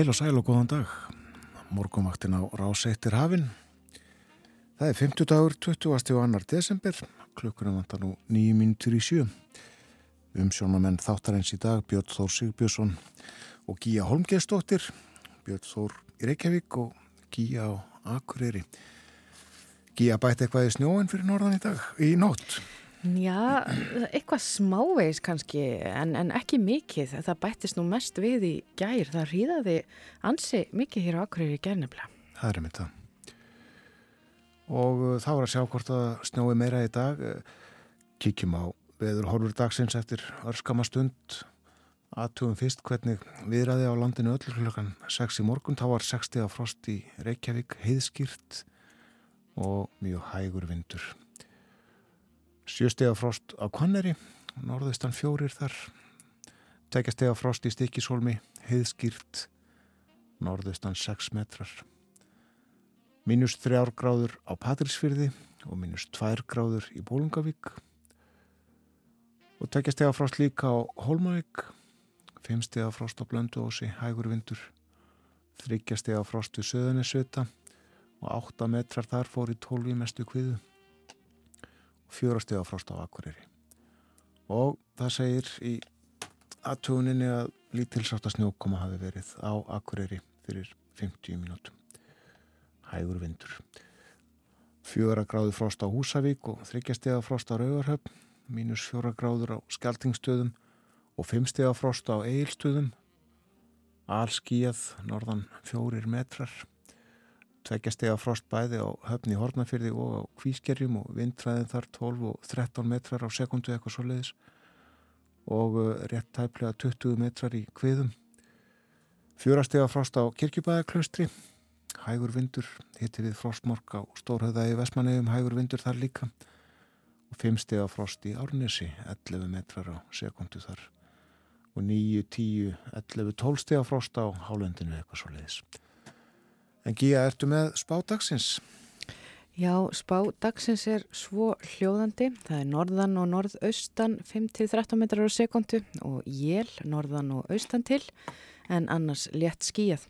Heil og sæl og góðan dag. Morgumvaktin á Ráseitir hafinn. Það er 50 dagur 20. og annar desember. Klukkunum vantar nú nýjum mínutur í sjö. Umsjónamenn þáttarins í dag Björn Þór Sigbjörnsson og Gíja Holmgeistóttir. Björn Þór í Reykjavík og Gíja á Akureyri. Gíja bæti eitthvað í snjóin fyrir norðan í dag, í nótt. Já, eitthvað smávegis kannski en, en ekki mikið. Það bættist nú mest við í gær. Það ríðaði ansi mikið hér á Akureyri í gærnefla. Það er mitt það. Og uh, þá er að sjá hvort að snjói meira í dag. Uh, kíkjum á veður horfur dagsins eftir örskama stund. Aðtugum fyrst hvernig viðræði á landinu öll klukkan 6 í morgun. Þá var 60 af frost í Reykjavík, heiðskýrt og mjög hægur vindur. Sjöstega frost á Kvanneri, norðaustan fjórir þar. Tekjastega frost í Stikisholmi, heiðskýrt, norðaustan 6 metrar. Minus 3 gráður á Patrísfyrði og minus 2 gráður í Bólungavík. Og tekjastega frost líka á Holmavík, 5 stega frost á Blönduósi, hægur vindur. Þryggjastega frost við Söðunisvita og 8 metrar þar fór í 12 mestu kviðu fjórastega frost á Akureyri. Og það segir í aðtuguninni að lítilsáta snjókoma hafi verið á Akureyri fyrir 50 mínútum. Hægur vindur. Fjóra gráður frost á Húsavík og þryggjastega frost á Rauvarhöfn mínus fjóra gráður á Skeltingstöðum og fimmstega frost á Eilstöðum allskíjað norðan fjórir metrar tveggjastega frost bæði á höfni Hortnafyrði og á Kvískerjum og vindræðin þar 12 og 13 metrar á sekundu eitthvað svo leiðis og uh, rétt tæplega 20 metrar í kviðum. Fjórastega frost á Kirkjubæðaklaustri hægur vindur, hitti við frostmork á Stórhauða í Vestmannegjum, hægur vindur þar líka. Og fimmstega frost í Árnesi 11 metrar á sekundu þar. Og 9, 10, 11, 12 stega frost á hálendinu eitthvað svo leiðis En Gíja, ertu með spádagsins? Já, spádagsins er svo hljóðandi. Það er norðan og norðaustan 5-13 metrar á sekundu og jél norðan og austan til en annars létt skíjað.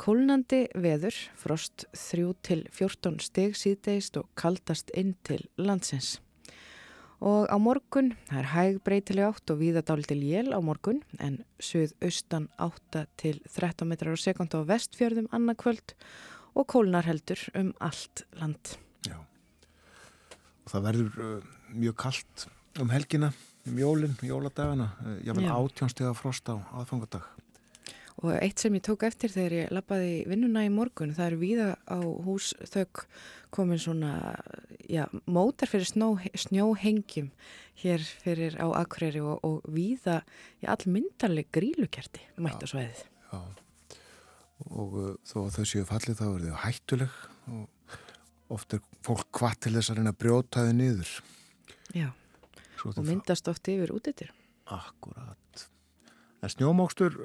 Kólnandi veður, frost 3-14 steg síðdeist og kaldast inn til landsins. Og á morgun, það er hæg breytileg átt og víðadál til jél á morgun en suðaustan 8 til 13 metrar á sekund á vestfjörðum annarkvöld og kólnar heldur um allt land. Já, og það verður uh, mjög kallt um helgina, um jólinn, jóladagana, uh, jáfnvel átjónstega frost á aðfangadag. Og eitt sem ég tók eftir þegar ég lappaði vinnuna í morgun, það er víða á húsþökk komin svona, já, mótar fyrir snó, snjóhengjum hér fyrir á Akureyri og, og víða í allmyndarleg grílukerti mætt á sveiðið. Já, og uh, þó að þau séu fallið þá er þau hættuleg og oft er fólk hvað til þess að reyna að brjóta þau niður. Já, og myndast oft yfir út eittir. Akkurat. En snjómókstur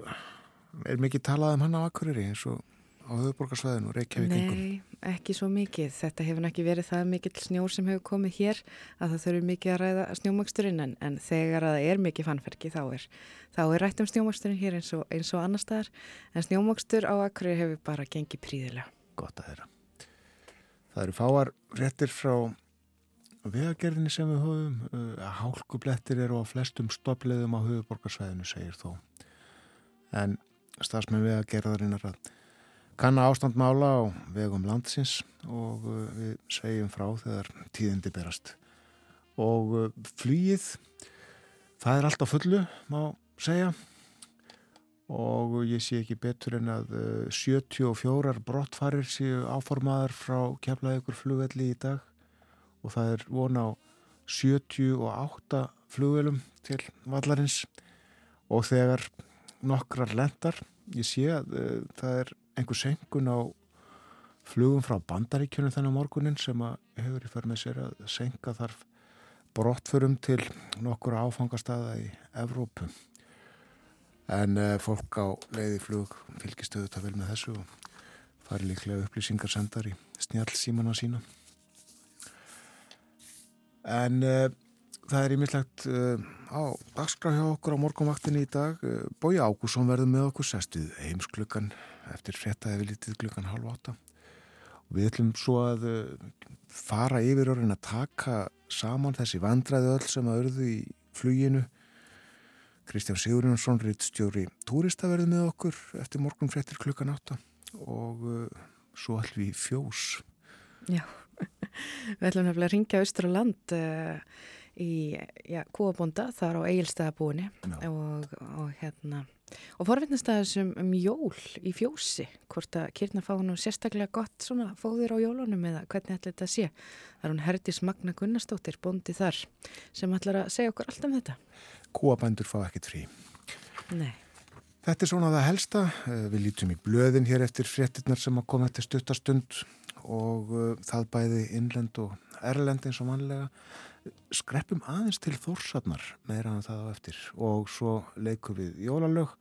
er mikið talað um hann á Akureyri eins og á höfuborgarsvæðinu og Reykjavíkingum? Nei, ekki svo mikið. Þetta hefur ekki verið það mikill snjór sem hefur komið hér að það þurfi mikið að ræða snjómaksturinn en, en þegar það er mikið fannferki þá er, þá er rætt um snjómaksturinn hér eins og, eins og annar staðar en snjómakstur á Akureyri hefur bara gengið príðilega. Gott að þeirra. Það eru fáar réttir frá vegagerðinni sem við höfum. Uh, hálkublettir eru á flestum stopleðum á höfuborgarsvæðinu segir þó. En stafsmenn við að gera það reynar að kanna ástandmála á vegum landsins og uh, við segjum frá þegar tíðindi berast. Og uh, flýið, það er alltaf fullu, má segja, og ég sé ekki betur en að 74 uh, brottfarir séu áformaðar frá keflaðið ykkur flugvelli í dag. Og það er von á 78 flugvelum til vallarins. Og þegar nokkrar lendar. Ég sé að uh, það er einhver senkun á flugum frá bandaríkjunum þennan morgunin sem að hefur í för með sér að senka þarf brottförum til nokkur áfangastada í Evrópu. En uh, fólk á leiði flug fylgistöðu það vel með þessu og fari líklega upplýsingar sendar í snjálfsímana sína. En uh, það er ímislegt uh, á dagskrá hjá okkur á morgunvaktinni í dag. Uh, Bói Ágússon verður með okkur sestuð heimsklukkan eftir frettæði við litið klukkan halv átta. Við ætlum svo að uh, fara yfir orðin að taka saman þessi vandræði öll sem að örðu í fluginu. Kristján Sigurjónsson, rittstjóri túrista verður með okkur eftir morgun frettir klukkan átta og svo ætlum við fjós. Já, við ætlum að ringja austur á land uh, í ja, Kúabonda, þar á Egilstaðabúinni og, og hérna og forvittnast að þessum um jól í fjósi, hvort að kýrna fá nú sérstaklega gott svona fóðir á jólunum eða hvernig ætla þetta að sé. Það er hún Herdis Magna Gunnarsdóttir bondi þar sem ætlar að segja okkur allt um þetta. Kúabændur fá ekkit frí. Nei. Þetta er svona það helsta, eh, við lítum í blöðin hér eftir fréttinnar sem að koma eftir stuttastund og uh, það bæði innlend og erlend eins og mannlega skreppum aðeins til þórsarnar meira en það á eftir og svo leikum við jólalög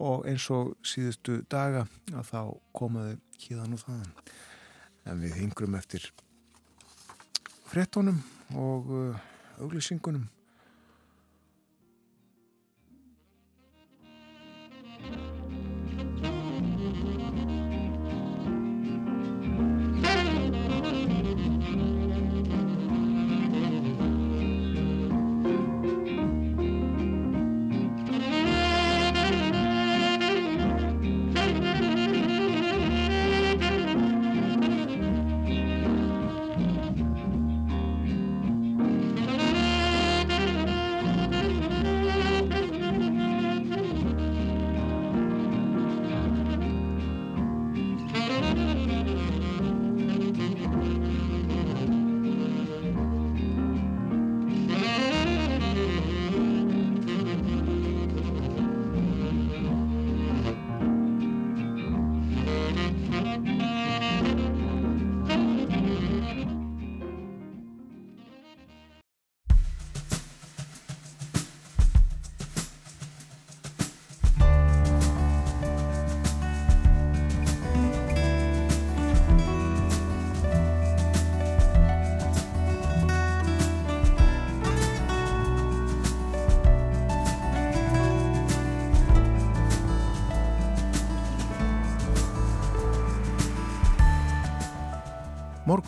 og eins og síðustu daga að þá komaðu híðan og þaðan. En við hingrum eftir frettónum og uh, auglýsingunum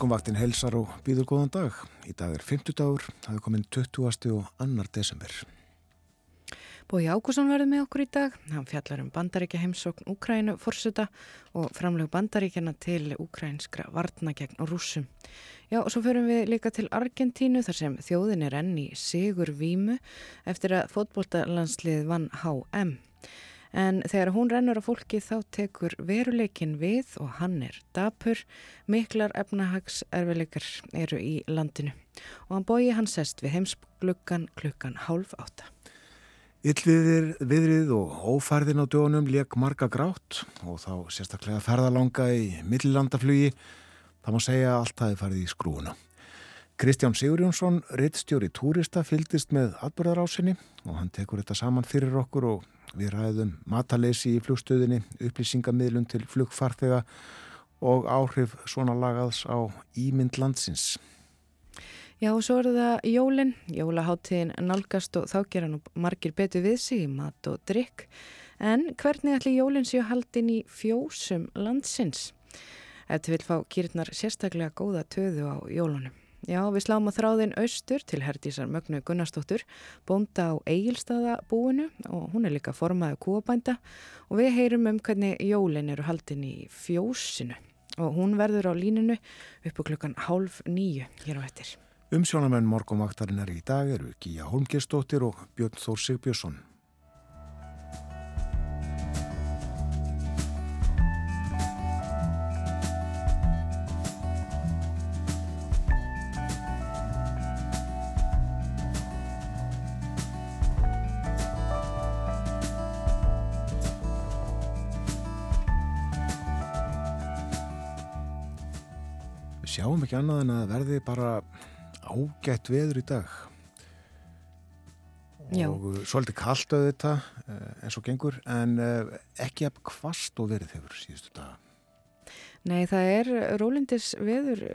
Morgonvaktin helsar og býður góðan dag. Í dag er 50 dagur, það er komin 20. og annar desember. Bói Ákusson verður með okkur í dag. Hann fjallar um bandaríkja heimsókn Úkrænu fórsöta og framlegu bandaríkjana til úkrænskra varna gegn rúsum. Já, og svo förum við líka til Argentínu þar sem þjóðin er enn í Sigur Vímu eftir að fótbóltalandslið vann HM. En þegar hún rennur á fólki þá tekur veruleikin við og hann er dapur. Miklar efnahagserfileikar eru í landinu og hann bói hann sest við heimsklukkan klukkan hálf átta. Yllviðir, viðrið og ófærðin á dögunum leik marga grátt og þá sérstaklega ferðalanga í millilandaflugi. Það má segja að allt hafi farið í skrúuna. Kristján Sigurjónsson, rittstjóri túrista, fyldist með atbyrðarásinni og hann tekur þetta saman fyrir okkur og Við ræðum mataleysi í flugstöðinni, upplýsingamiðlun til flugfarþega og áhrif svona lagaðs á ímynd landsins. Já, og svo eru það jólinn, jólaháttíðin nálgast og þá gera nú margir betur við sig í mat og drikk. En hvernig ætli jólinn séu haldin í fjósum landsins? Þetta vil fá kýrnar sérstaklega góða töðu á jólunum. Já, við sláum að þráðin austur til Herdísar Mögnu Gunnarsdóttur, bónda á Egilstaðabúinu og hún er líka formaði kúabænda og við heyrum um hvernig jólin eru haldin í fjósinu og hún verður á líninu uppu klukkan hálf nýju hér á ettir. Umsjónamenn morgumvaktarinnar í dag eru Gíja Holmgerstóttir og Björn Þór Sigbjörnsson. Sjáum ekki annað en að verði bara ágætt veður í dag Já. og svolítið kallt auðvitað þetta eh, eins og gengur en eh, ekki að kvast og verið hefur síðustu daga. Nei, það er rólindis veður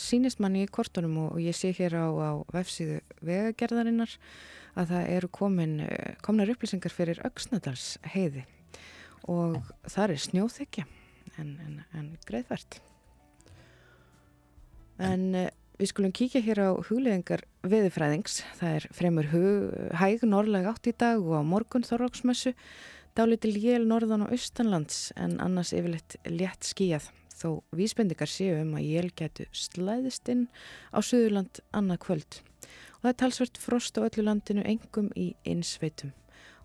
sínist manni í kortunum og ég sé hér á, á vefsíðu vegagerðarinnar að það eru komin, komnar upplýsingar fyrir Öksnadals heiði og það er snjóþekja en, en, en greiðvært. En uh, við skulum kíkja hér á hugleðingar veðufræðings. Það er fremur hug, hæg norðleg átt í dag og á morgun þorróksmessu dálitil jél norðan og austanlands en annars yfirleitt létt skíjað þó vísbendikar séu um að jél getu slæðist inn á Suðurland annað kvöld. Og það er talsvört frost á öllu landinu engum í einsveitum.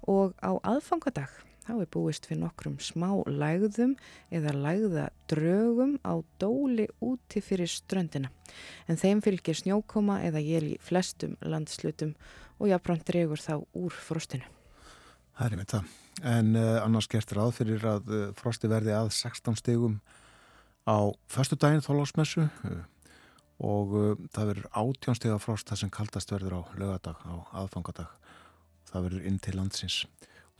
Og á aðfangadag þá er búist fyrir nokkrum smá lægðum eða lægðadrögum á dóli úti fyrir ströndina. En þeim fylgir snjókoma eða jél í flestum landslutum og jábrann dregur þá úr frostinu. Það er með það. En uh, annars gert ráð fyrir að uh, frosti verði að 16 stegum á förstu daginn þólásmessu uh, og uh, það verður átjónstega frost það sem kaldast verður á lögadag, á aðfangadag. Það verður inn til landsins.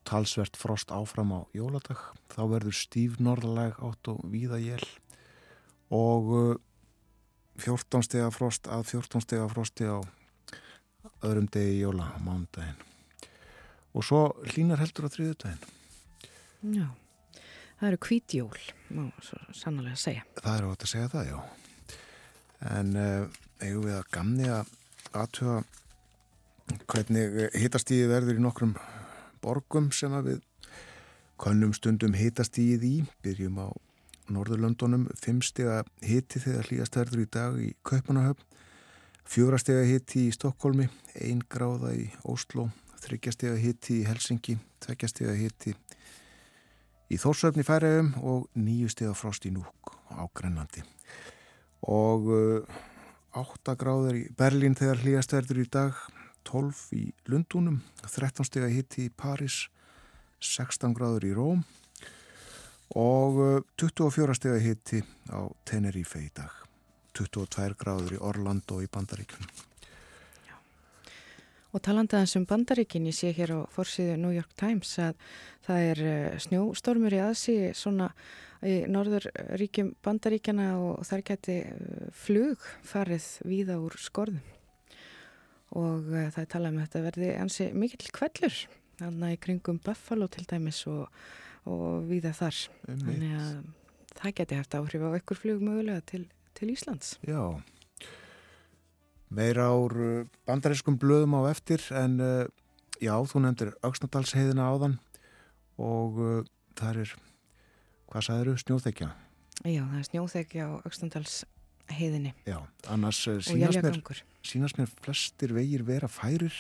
Talsvert frost áfram á jóladag. Þá verður stíf norðaleg átt og víða jél og uh, 14 stega frost að 14 stega frosti á öðrum degi jóla á mándaginn. Og svo hlínar heldur á þriðu daginn. Já. Það eru kvítjól, má svo sannlega segja. Það eru átt að segja það, já. En uh, eigum við að gamni að aðtöða hvernig hitastíði verður í nokkrum borgum sem við könnum stundum hitastíðið í. Byrjum á Norðurlöndunum, fimmstega hiti þegar hlýjast verður í dag í Kaupanahöfn, fjórastega hiti í Stokkólmi, ein gráða í Óslo, þryggjastega hiti í Helsingi, tveggjastega hiti í Þórsöfni færiðum og nýju steg af frost í núk á Grennlandi og uh, 8 gráður í Berlín þegar hlýjast verður í dag 12 í Lundunum 13 steg að hitti í Paris 16 gráður í Róm og uh, 24 steg að hitti á Tenerife í dag. 22 gráður í Orlando í Bandaríkunum Og talandaðans um bandaríkin, ég sé hér á fórsíðu New York Times að það er eh, snjóstormur í aðsí svona í norðurríkjum bandaríkjana og þar geti eh, flug farið víða úr skorðum. Og uh, það er talað um að þetta verði ansi mikill kvellur, þannig í kringum Buffalo til dæmis og, og víða þar. Þannig að það geti haft áhrif á ekkur flug mögulega til, til Íslands. Já meira ár uh, bandarískum blöðum á eftir en uh, já, þú nefndir Öksnadalsheiðina áðan og uh, það er, hvað sagður þú, snjóþekja? Já, það er snjóþekja á Öksnadalsheiðinni Já, annars uh, sínast mér, sínast mér flestir vegir vera færir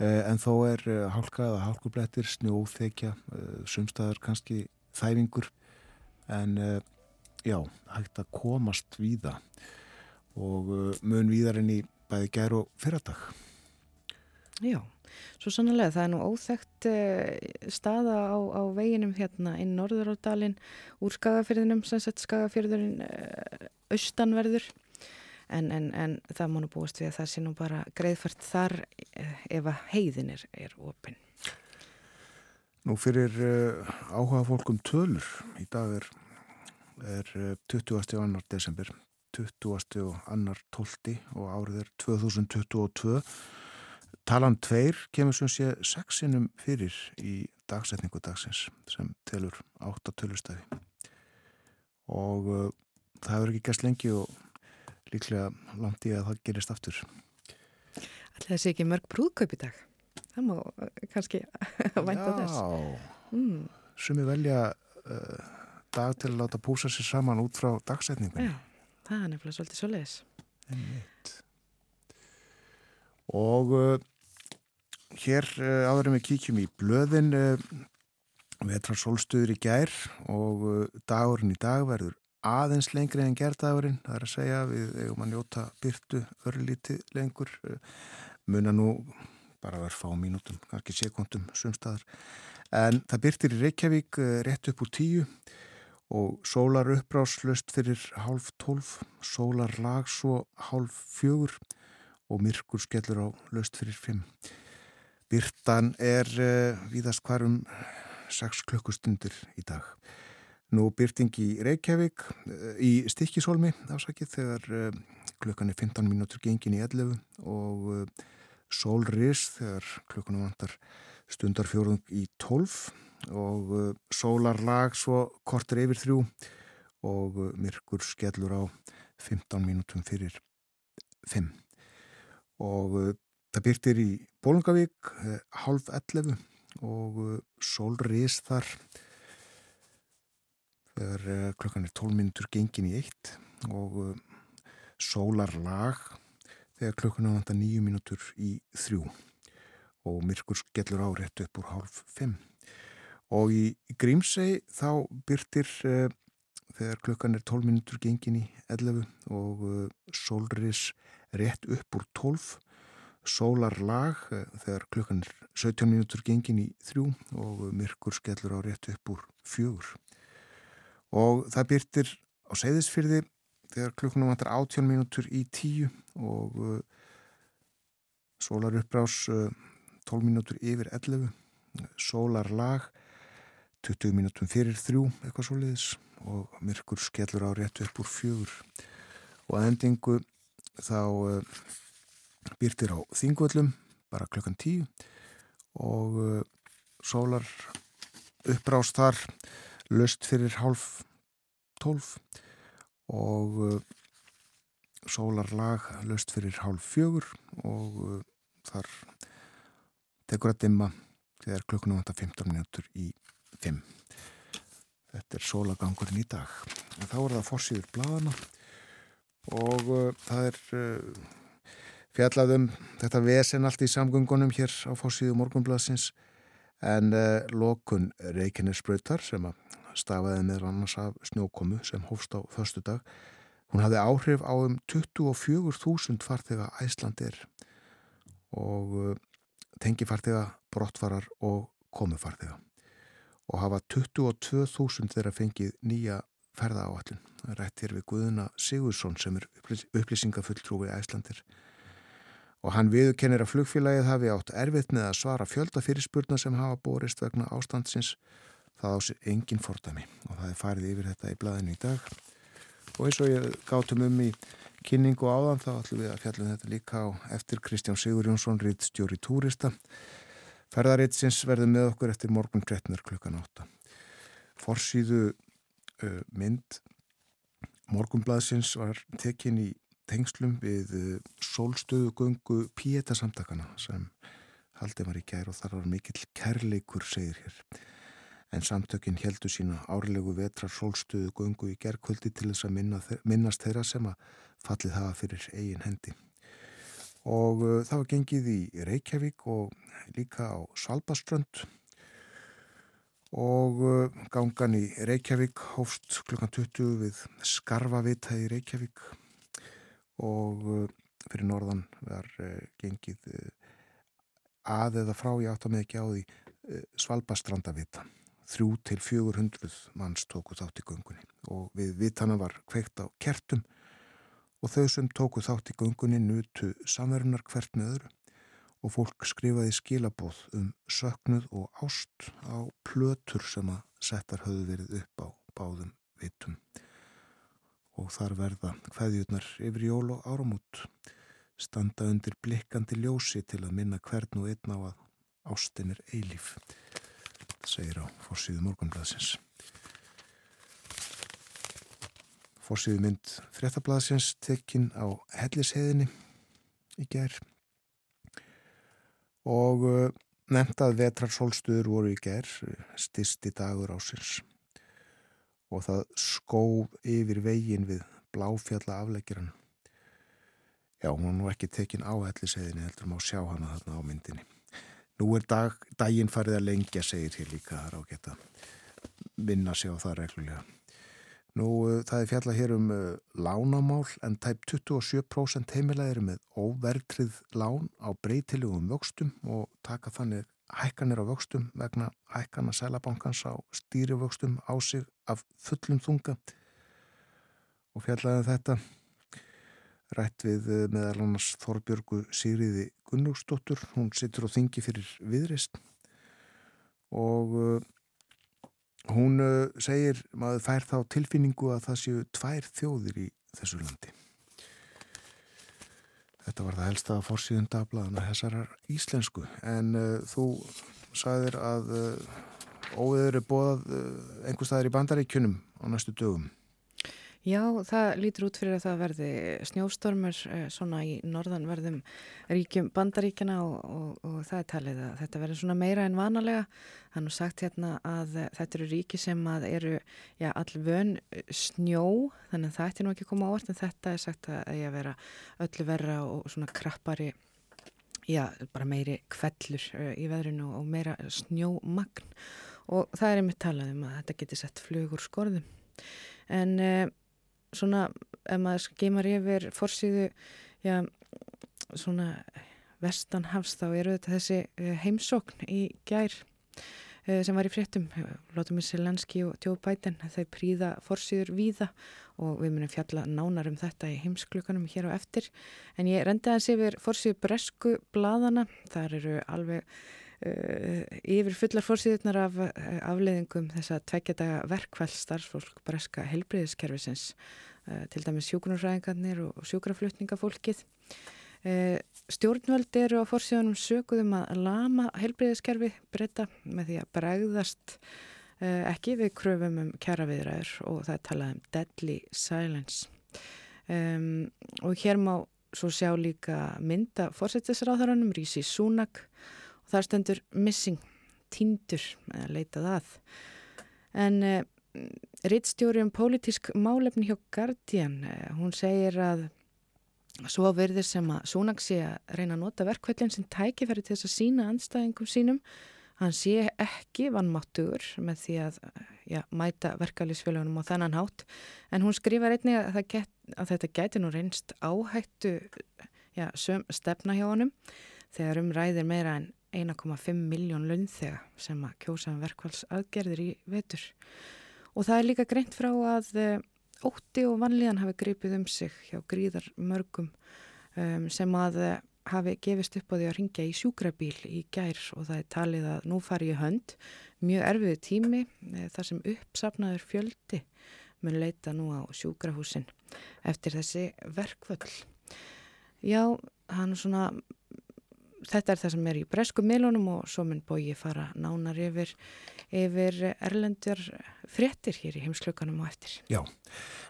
uh, en þó er uh, hálkaða hálkublettir, snjóþekja sumstaðar kannski þæfingur en já, hægt að komast víða og uh, mun víðar enn í bæði gær og fyrradag. Já, svo sannlega það er nú óþægt uh, staða á, á veginum hérna inn Norðuráldalinn úr skagafyrðinum, sem sett skagafyrðurinn uh, austanverður en, en, en það múnu búast við að það sé nú bara greiðfært þar ef að heiðin er, er opinn. Nú fyrir áhuga fólkum tölur í dag er, er 20. annar desember 20. og annar 12. og árið er 2022. Talan 2 kemur sem sé sexinum fyrir í dagsetningu dagsins sem telur 8 tölustæði og uh, það hefur ekki gæst lengi og líklega langt í að það gerist aftur. Alltaf þessi ekki mörg brúðkaup í dag. Það má uh, kannski vænta þess. Já, mm. er velja uh, dag til að láta púsa sér saman út frá dagsetningunni. Já. Það er nefnilega svolítið svo leiðis. Og uh, hér uh, áðurum við kíkjum í blöðin uh, vetrar solstuður í gær og dagurinn í dag verður aðeins lengri en gerdagurinn. Það er að segja við eigum að njóta byrtu örlíti lengur. Muna nú bara verð fá mínútum, kannski sekundum sumstaðar. En það byrtir í Reykjavík rétt upp úr tíu og sólar uppbráslust fyrir hálf tólf, sólar lag svo hálf fjögur og myrkur skellur á löst fyrir fimm. Byrtan er uh, víðast hverjum sex klukkustundir í dag. Nú byrting í Reykjavík eh, í Stikkishólmi ásakið þegar uh, klukkan er 15 mínútur gengin í 11 og uh, sólris þegar klukkan vantar stundarfjórung í 12 og uh, sólarlag svo kortur yfir þrjú og myrkur skellur á 15 mínútum fyrir 5 og það byrtir í Bólungavík halv 11 og sólris þar þegar eh, klokkan er 12 minntur gengin í eitt og eh, sólarlag þegar klokkan er vanda 9 minnútur í þrjú og myrkur skellur á rétt upp úr hálf 5 og í Grímsei þá byrtir uh, þegar klokkan er 12 minnútur gengin í 11 og uh, sólris rétt upp úr 12 sólarlag uh, þegar klokkan er 17 minnútur gengin í 3 og myrkur skellur á rétt upp úr 4 og það byrtir á seyðisfyrði þegar klukkunum vantar 18 mínútur í 10 og uh, sólar uppbrás uh, 12 mínútur yfir 11 sólar lag 20 mínútum fyrir þrjú eitthvað svo leiðis og myrkur skellur á réttu upp úr fjögur. Og að endingu þá uh, byrtir á þingvöllum bara klukkan 10 og uh, sólar uppbrás þar löst fyrir hálf tólf og uh, sólarlag löst fyrir hálf fjögur og þar tekur að dimma þegar klukkunum vantar 15 minútur í 5 þetta er sólagangurinn í dag. En þá er það fórsýður bladana og uh, það er uh, fjallaðum þetta vesen allt í samgöngunum hér á fórsýðu morgunbladsins en uh, lokun Reykjanesbröytar sem að stafaði með annars af snjókomu sem hófst á förstu dag. Hún hafði áhrif á um 24.000 farþega æslandir og uh, tengifarþega, brottfarar og komufarþega og hafa 22.000 þeirra fengið nýja ferða áallin. Rætt hér við Guðuna Sigursson sem er upplýsingafulltrúi æslandir og hann viðkennir að flugfélagið hafi átt erfitt með að svara fjölda fyrirspurna sem hafa borist vegna ástandsins það á sér engin fordami og það er farið yfir þetta í blæðinu í dag og eins og ég gátum um í kynningu áðan þá ætlum við að fjallum þetta líka á eftir Kristján Sigur Jónsson ritt stjóri túrista ferðaritsins verður með okkur eftir morgun 13. klukkan 8 Forsýðu mynd morgunblaðsins var tekin í tengslum við uh, sólstöðu gungu Pieta samtakana sem haldið var í gær og þar var mikill kærleikur segir hér en samtökinn heldu sína árlegu vetrar sólstuðu gungu í gerðkvöldi til þess að minna, minnast þeirra sem að fallið hafa fyrir eigin hendi. Og uh, það var gengið í Reykjavík og líka á Svalbaströnd og uh, gangan í Reykjavík hófst klukkan 20 við Skarfavita í Reykjavík. Og uh, fyrir norðan var uh, gengið að eða frá ég átt að með ekki á því Svalbastrandavita þrjú til fjögur hundruð manns tóku þátt í göngunni. Og við vitana var kveikt á kertum og þau sem tóku þátt í göngunni nutu samverðunar hvert með öðru og fólk skrifaði skilabóð um söknuð og ást á plötur sem að settar höfðu verið upp á báðum vitum og þar verða hvaðjurnar yfir jól og áramút standa undir blikkandi ljósi til að minna hvern og einn á að ástin er eilíf segir á fórsíðu morgunblæðsins. Fórsíðu mynd fréttablaðsins tekinn á hellisheðinni í gerð og uh, nefnt að vetrarsólstuður voru í gerð styrsti dagur ásins og það skóð yfir vegin við bláfjalla afleggjaran. Já, hún var nú ekki tekinn á hellisheðinni heldur má sjá hana þarna á myndinni. Nú er dag, daginn farið að lengja, segir hér líka, það er ágætt að vinna sig á það reglulega. Nú, uh, það er fjalla hér um uh, lánamál en tæp 27% heimilega eru með óvertrið lán á breytilegum vöxtum og taka þannig hækkanir á vöxtum vegna hækkana sælabankans á stýrivöxtum á sig af fullum þunga. Og fjallaði um þetta rætt við eh, meðal annars Þorbjörgu Sigriði Gunnlúksdóttur, hún sittur á þingi fyrir viðrist og hún uh, segir, maður fær þá tilfinningu að það séu tvær þjóðir í þessu landi. Þetta var það helsta fórsíðun dagbladana þessarar íslensku en uh, þú sagðir að uh, óviður er bóðað uh, einhver staðar í bandaríkjunum á næstu dögum. Já, það lítur út fyrir að það verði snjóstormur eh, svona í norðanverðum ríkjum bandaríkjana og, og, og það er talið að þetta verður svona meira en vanalega. Það er nú sagt hérna að þetta eru ríki sem að eru já, allvön snjó þannig að það ætti nú ekki að koma á orð en þetta er sagt að ég að vera öllu verra og svona krappari já, bara meiri kvellur eh, í veðrinu og meira snjómagn og það er einmitt talað um að þetta geti sett flugur skorðum en eh, svona, ef maður geymar yfir fórsýðu, já, svona vestanhafs þá eru þetta þessi eh, heimsókn í gær eh, sem var í fréttum, Lótumir Selenski og Joe Biden, þau príða fórsýður víða og við munum fjalla nánar um þetta í heimsklukanum hér á eftir. En ég rendi að sé yfir fórsýðu bresku bladana, þar eru alveg yfir fullar fórsýðunar af uh, afleiðingum þess að tveggjadaga verkvæl starfsfólk breska helbriðiskerfisins uh, til dæmis sjúkunarfræðingarnir og sjúkraflutningafólkið. Stjórnvöld eru á fórsíðunum sökuðum að lama helbriðiskerfi breyta með því að bregðast ekki við kröfum um kjaraviðræður og það er talað um deadly silence. Um, og hér má svo sjá líka mynda fórsettisráðaranum Rísi Súnak það stendur missing, tindur eða leitað að. En uh, rittstjóri um pólitísk málefni hjá Guardian uh, hún segir að svo verður sem að Súnak sé að reyna að nota verkvöldin sem tækifæri til þess að sína anstæðingum sínum. Hann sé ekki vannmáttugur með því að já, mæta verkefliðsfélagunum á þennan hátt. En hún skrifar einni að, get, að þetta gæti nú reynst áhættu já, stefna hjá honum. Þegar um ræðir meira en 1,5 miljón launþega sem að kjósa um verkvælsaðgerðir í vetur. Og það er líka greint frá að eh, ótti og vanlíðan hafi gripið um sig hjá gríðar mörgum um, sem að eh, hafi gefist upp á því að ringja í sjúkrabíl í gær og það er talið að nú fari ég hönd mjög erfiðu tími e, þar sem uppsafnaður fjöldi mun leita nú á sjúkrahúsin eftir þessi verkvöld. Já, hann svona þetta er það sem er í bresku milunum og svo mun bói ég fara nánar yfir, yfir erlendur fréttir hér í heimsklökanum og eftir. Já,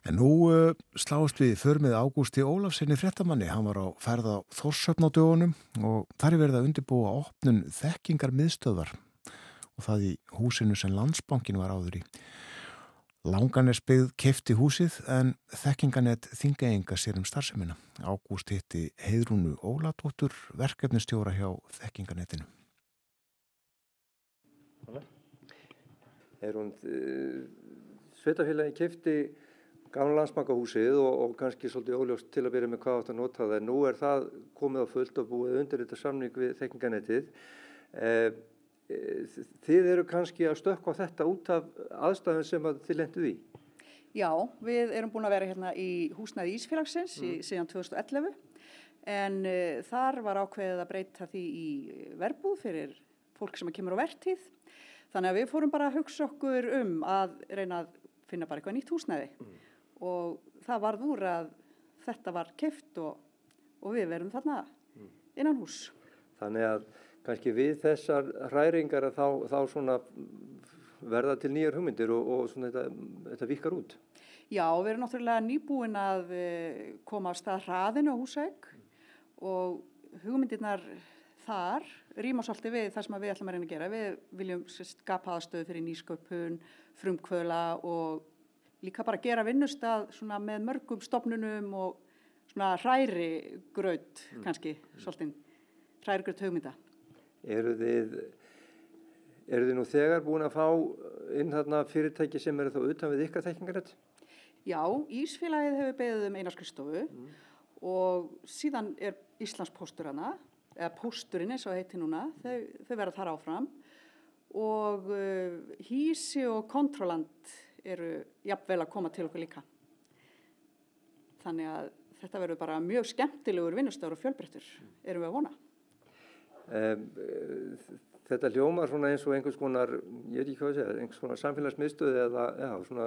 en nú uh, slást við för með Ágústi Ólafsinni fréttamanni. Hann var á ferð á Þórsöfn á dögunum og þar er verið að undirbúa opnun þekkingar miðstöðar og það í húsinu sem landsbankin var áður í. Langanes byggð kefti húsið en þekkinganett þingeinga sér um starfseminna. Ágúst hitti Heidrúnu Óladóttur, verkefnistjóra hjá þekkinganettinu. Heidrún, eh, Sveitafélagi kefti gamla landsbankahúsið og, og kannski svolítið óljóst til að byrja með hvað átt að nota það. Nú er það komið á fullt og búið undir þetta samning við þekkinganettið. Eh, Þið eru kannski að stökka þetta út af aðstæðum sem að þið lenduð í? Já, við erum búin að vera hérna í húsnaði Ísfélagsins mm. í, síðan 2011 en uh, þar var ákveðið að breyta því í verbúð fyrir fólk sem kemur á vertíð. Þannig að við fórum bara að hugsa okkur um að reyna að finna bara eitthvað nýtt húsnaði mm. og það varð úr að þetta var keft og, og við verum þarna mm. innan hús. Þannig að kannski við þessar hræringar þá, þá svona verða til nýjar hugmyndir og, og þetta, þetta vikar út. Já, við erum náttúrulega nýbúin að eh, koma á stað hraðinu á húsæk og hugmyndirnar þar rýma svolítið við það sem við ætlum að reyna að gera. Við viljum skapa aðstöðu fyrir nýsköpun, frumkvöla og líka bara gera vinnustad með mörgum stopnunum og svona hræri gröð mm. kannski, svolítið hræri gröð hugmynda. Eru þið, eru þið nú þegar búin að fá inn þarna fyrirtæki sem eru þá utan við ykkar þekkingarætt? Já, Ísfélagið hefur beðið um einarskristofu mm. og síðan er Íslands póstur hana, eða pósturinn eins og heiti núna, þau, þau verða þar áfram og uh, Hísi og Kontroland eru jafnvel að koma til okkur líka. Þannig að þetta verður bara mjög skemmtilegur vinnustöður og fjölbreyttur, erum við að vona. Um, þetta hljómar svona eins og einhvers konar, ég veit ekki hvað að segja, einhvers konar samfélagsmiðstöð eða já, svona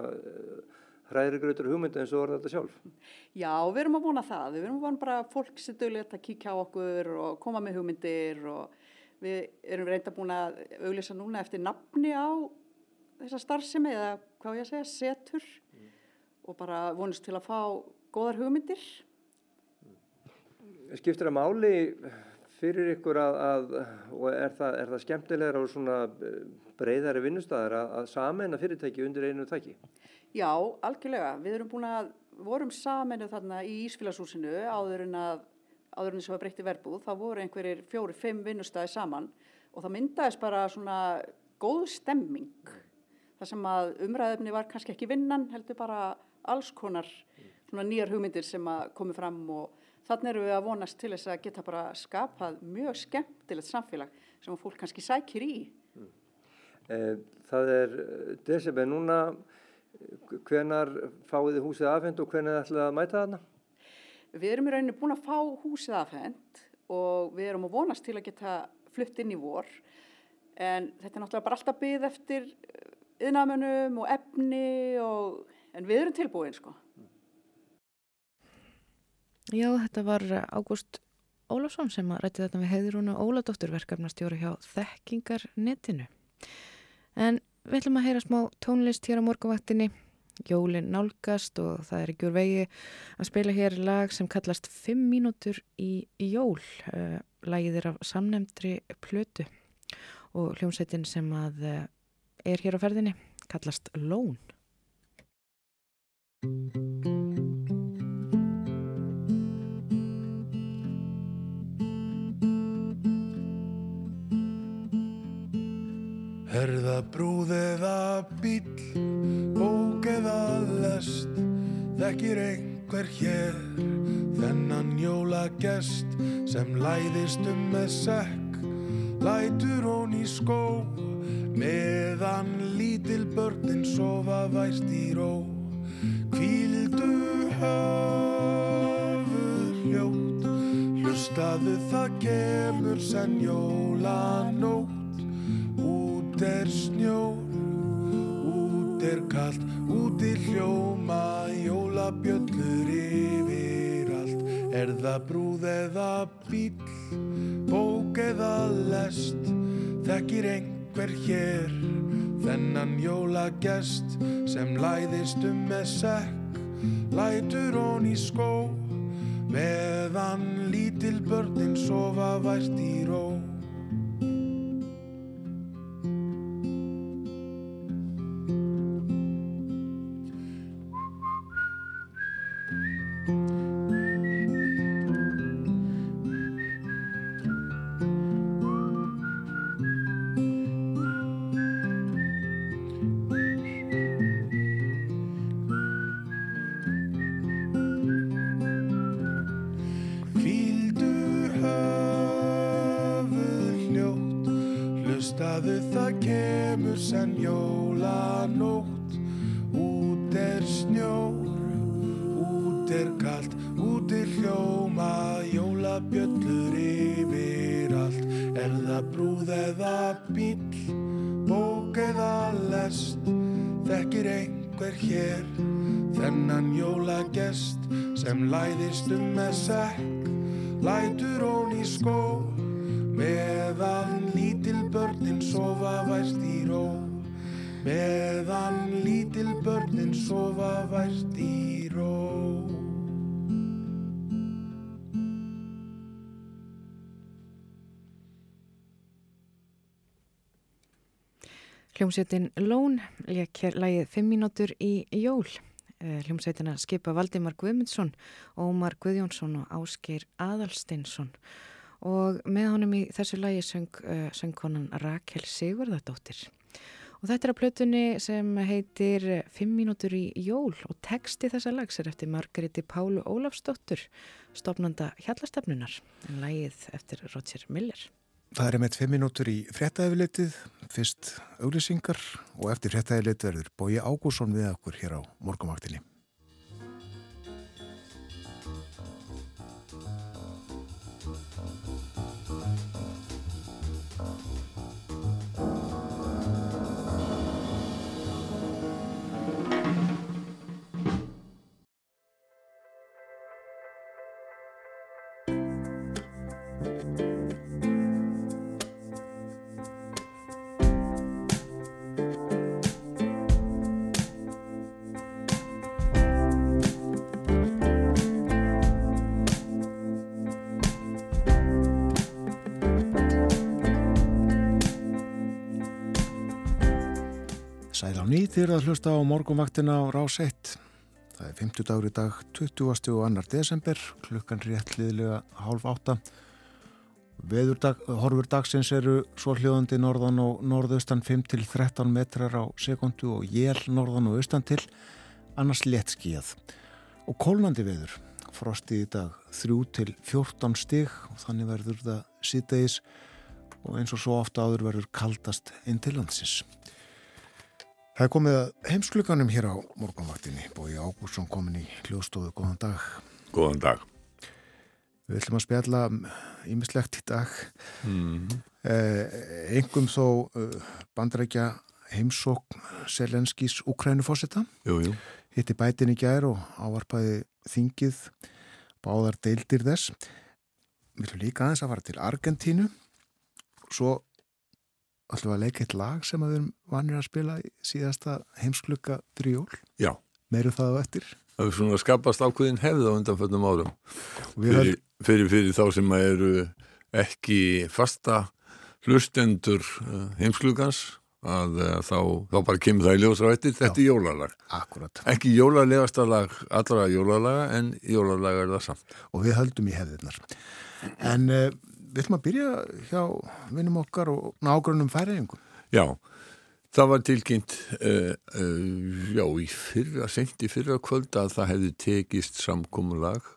hræðri gröður hugmyndu eins og orða þetta sjálf. Já, við erum að vona það. Við erum að vona bara fólk sem dögulegt að kíkja á okkur og koma með hugmyndir og við erum reynda búin að auglýsa núna eftir nafni á þessa starfsemi eða hvað ég að segja, setur mm. og bara vonust til að fá góðar hugmyndir. Skiptir að máli fyrir ykkur að, að og er það, er það skemmtilegra og svona eh, breyðari vinnustæðar að, að sameina fyrirtæki undir einu tæki? Já, algjörlega. Við erum búin að, vorum sameinu þarna í Ísfélagsúsinu áður en að, áður en þess að það breytti verbúð, þá voru einhverjir fjóri, fimm vinnustæði saman og það myndaðist bara svona góð stemming. Það sem að umræðefni var kannski ekki vinnan, heldur bara alls konar svona nýjar hugmyndir sem að komi fram og Þannig erum við að vonast til þess að geta bara skapað mjög skemmtilegt samfélag sem fólk kannski sækir í. Mm. Eh, það er eh, desember núna, hvenar fáið þið húsið afhend og hvenar ætlaði að mæta þarna? Við erum í rauninu búin að fá húsið afhend og við erum að vonast til að geta flutt inn í vor en þetta er náttúrulega bara alltaf byggð eftir yðnamönum og efni og, en við erum tilbúin sko. Já, þetta var Ágúst Ólafsson sem rætti þetta með heiðrúnu Óladóttur verkefnastjóru hjá Þekkingarnetinu. En við ætlum að heyra smá tónlist hér á morgunvaktinni. Jólin nálgast og það er ekki úr vegi að spila hér lag sem kallast 5 mínútur í jól. Uh, lagið er af samnemndri plötu og hljómsveitin sem að uh, er hér á ferðinni kallast Lón. Er það brúð eða bíl, bók eða lest, þekkir einhver hér, þennan jólagest sem læðist um með sekk, lætur hón í skó, meðan lítil börnin sofa væst í ró. Kvíldu höfur hljótt, hlustaðu það kemur senn jólanótt. Út er snjór, út er kallt, út í hljóma, jólabjöllur yfir allt. Er það brúð eða bíl, bók eða lest, þekkir einhver hér, þennan jólagest sem læðist um með sekk, lætur hon í skó, meðan lítil börnin sofa vært í ró. Hljómsveitin Lón leik hér lægið 5 mínútur í jól. Eh, hljómsveitina skipa Valdimar Guðmundsson, Ómar Guðjónsson og Ásgeir Adalstinsson. Og með honum í þessu lægi söng, uh, söng konan Rakel Sigurðardóttir. Og þetta er að plötunni sem heitir 5 mínútur í jól og texti þessa lags er eftir Margariti Pálu Ólafsdóttur, stopnanda hjallastefnunar, en lægið eftir Roger Miller. Það er með tvei minútur í frettæðileitið, fyrst auglýsingar og eftir frettæðileitið verður Bói Ágússon við okkur hér á morgumaktinni. Sæl á nýð þér að hlusta á morgunvaktina á rás 1. Það er 50 dagur í dag, 20. og 2. desember, klukkan rétt liðlega hálf átta. Veðurdag, horfur dagsins eru svo hljóðandi norðan og norðaustan 5-13 metrar á sekundu og jél norðan og austan til, annars létt skíðað. Og kólnandi veður, frosti í dag 3-14 stig og þannig verður það síðdegis og eins og svo ofta áður verður kaldast inn til landsins. Það er komið að heimsklukanum hér á morgunvaktinni. Bói Ágúrsson komin í hljóðstofu. Góðan dag. Góðan dag. Við ætlum að spjalla ímislegt í dag. Mm. Eh, engum þó eh, bandrækja heimsók Selenskís Ukrænufósita. Jú, jú. Hitti bætin í gær og ávarpaði þingið báðar deildir þess. Við ætlum líka aðeins að fara til Argentínu. Svo við að leika eitt lag sem við erum vanir að spila í síðasta heimsklukka fyrir jól. Já. Meiru það á eftir. Það er svona skapast ákveðin hefð á undanföldum árum. Fyrir, fyrir, fyrir þá sem eru ekki fasta hlustendur eh, heimsklugans að eh, þá, þá bara kemur það í ljósra eftir. Þetta er jólalag. Akkurat. Ekki jólalegasta lag allra jólalaga en jólalag er það samt. Og við höldum í hefðirnar. En uh, við ætlum að byrja hjá vinnum okkar og nágrunum færiðingum. Já, það var tilkynnt uh, uh, já, í fyrra, sent í fyrra kvöld að það hefði tekist samkomulag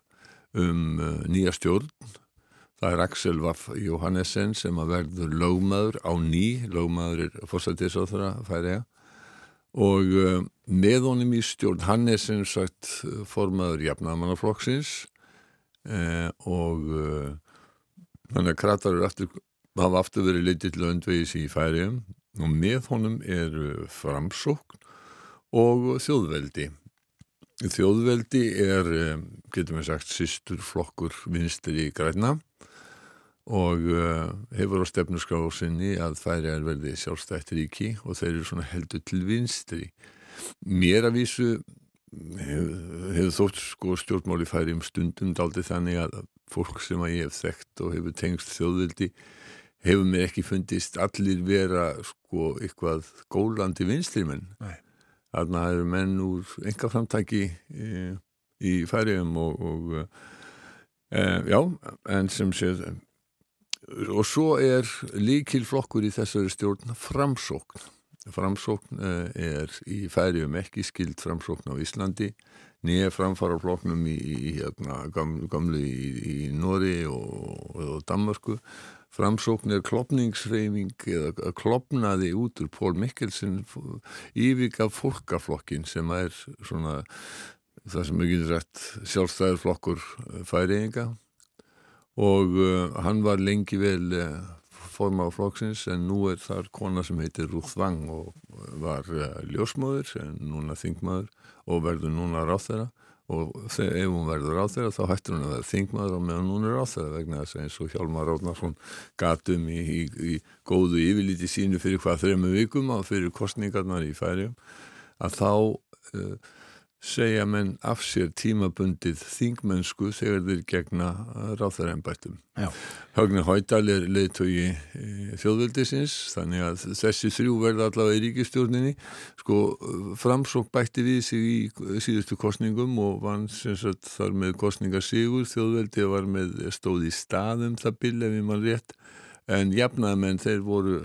um uh, nýja stjórn. Það er Axel Vaff Jóhannesson sem að verður lögmaður á ný, lögmaður er fórsættisáþra færiða og með honum í stjórn, hann sem sagt formaður jafnamannaflokksins og Þannig að kratar aftur, hafa aftur verið litið til öndvegis í færiðum og með honum er framsókn og þjóðveldi. Þjóðveldi er, getum við sagt, sýstur flokkur vinstri í græna og uh, hefur á stefnusgrásinni að færi er verði sjálfstætt ríki og þeir eru svona heldur til vinstri. Mér að vísu hefur hef þótt sko stjórnmáli færi um stundum daldi þannig að fólk sem að ég hef þekkt og hefur tengst þjóðvildi hefur mér ekki fundist allir vera sko eitthvað gólandi vinstrimenn. Þarna eru menn úr enga framtæki e, í færiðum og, og e, já, en sem séð og svo er líkil flokkur í þessari stjórn framsókn. Framsókn e, er í færiðum ekki skild framsókn á Íslandi nýja framfara floknum í, í hérna, gamlu, gamlu í, í Nóri og, og Danmarku framsókn er klopningsreifing eða klopnaði út úr Pól Mikkelsen yfirga fólkaflokkin sem er svona það sem ekki er rætt sjálfstæður flokkur færiðinga og uh, hann var lengi vel uh, forma á flokksins en nú er þar kona sem heitir Ruth Wang og var uh, ljósmóður en núna þingmaður og verður núna ráþeira og þegar ef hún verður ráþeira þá hættur hún að vera þingmaður og meðan hún er ráþeira vegna þess að eins og Hjálmar Ráðnarsson gatum í, í, í góðu yfirlíti sínu fyrir hvað þrejum vikum og fyrir kostningarnar í færium að þá uh, segja menn af sér tímabundið þingmennsku þegar þeir gegna ráþæraembættum. Högni Hóidal er leiðtögi þjóðveldisins þannig að þessi þrjú verða allavega í ríkistjórninni. Sko framsók bætti við sig í síðustu kostningum og vann sem sagt þar með kostningarsigur þjóðveldi var með stóð í staðum það byrja við mann rétt en jafnaðmenn þeir voru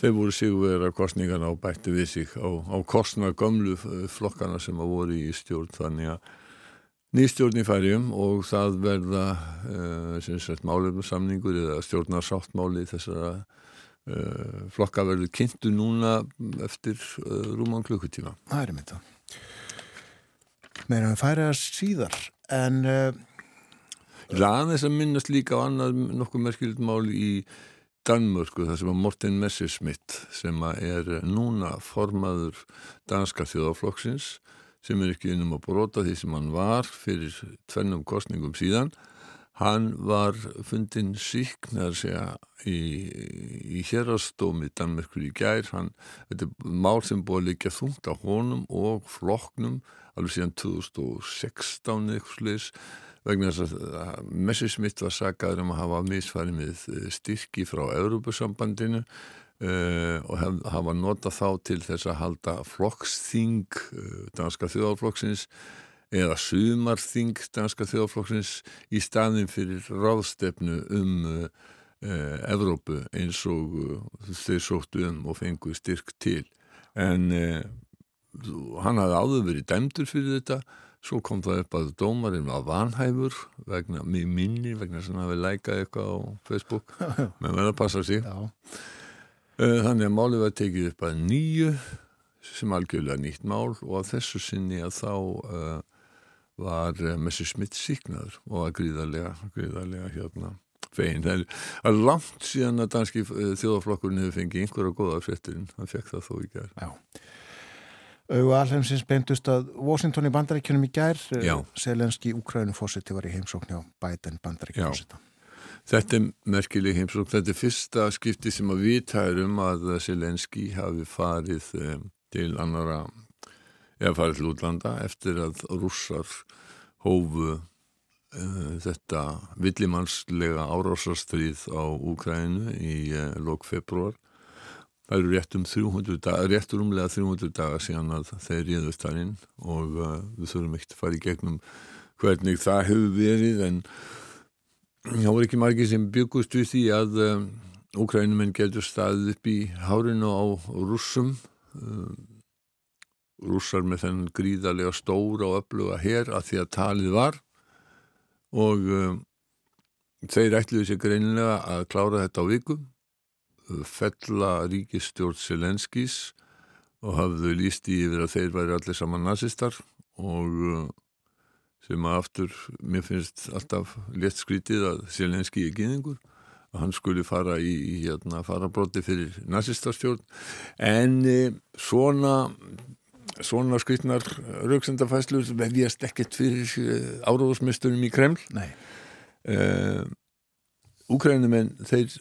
Þeir voru sigurverðar kostningarna og bætti við sig á, á kostna gamlu flokkana sem að voru í stjórn þannig að nýstjórn í færium og það verða uh, málefnarsamningur eða stjórnarsáttmáli þessara uh, flokka verður kynntu núna eftir uh, rúman klukkutíma. Það er mynda. Meira að færa síðar en... Laðan þess að minnast líka á annað nokkuð merkilegt mál í Danmörku þar sem að Morten Messerschmidt sem er núna formaður danska þjóðaflokksins sem er ekki innum að brota því sem hann var fyrir tvennum kostningum síðan hann var fundin síknar segja í, í hérastómi Danmörkur í gær. Hann, þetta er mál sem búið að leikja þungt á honum og flokknum alveg síðan 2016 eitthvað sliðis vegna þess að Messerschmitt var sagaður um að hafa misfæri með styrki frá Európusambandinu uh, og hef, hafa notað þá til þess að halda flokksþing uh, danska þjóðarflokksins eða sumarþing danska þjóðarflokksins í staðin fyrir ráðstefnu um uh, Evrópu eins og þeir sóttu um og fengu styrk til. En hann hafði áður verið dæmdur fyrir þetta svo kom það upp að dómarinn var vanhæfur vegna minni, vegna sem hafi lækað eitthvað á Facebook með verða að passa sig Já. þannig að málið var tekið upp að nýju sem algjörlega nýtt mál og að þessu sinni að þá uh, var Messi Smith síknaður og að gríðarlega, gríðarlega hérna fegin. Það er langt síðan að danski þjóðaflokkurinn hefur fengið einhverja góða fréttirinn, hann fekk það þó í gerð. Já. Auðu alheimsins beintust að Washington í bandaríkjunum í gær. Selenski Úkrænufósiti var í heimsókn á Biden bandaríkjumfósita. Þetta er merkileg heimsókn. Þetta er fyrsta skipti sem að við tærum að Selenski hafi farið um, til annara, eða farið til útlanda eftir að rússar hófu uh, þetta villimannslega árásarstríð á Úkrænu í uh, lok februar Það eru rétt um 300 dagar, rétt umlega 300 dagar síðan að þeir ríðast þar inn og uh, við þurfum ekkert að fara í gegnum hvernig það hefur verið en það voru ekki margir sem byggust við því að um, Úkrænumenn getur staðið upp í hárinu á rússum. Um, rússar með þennan gríðarlega stóra og öfluga hér að því að talið var og um, þeir ætluði sér greinilega að klára þetta á vikum fella ríkistjórn Selenskis og hafðu líst í yfir að þeir væri allir saman nazistar og uh, sem að aftur, mér finnst alltaf létt skrítið að Selenski er gynningur að hann skuli fara í, í hérna, farabróti fyrir nazistarstjórn en e, svona svona skrítnar rauksendafæslur vefjast ekkert fyrir e, áróðsmestunum í Kreml. Nei. E, Úkrænumenn, þeir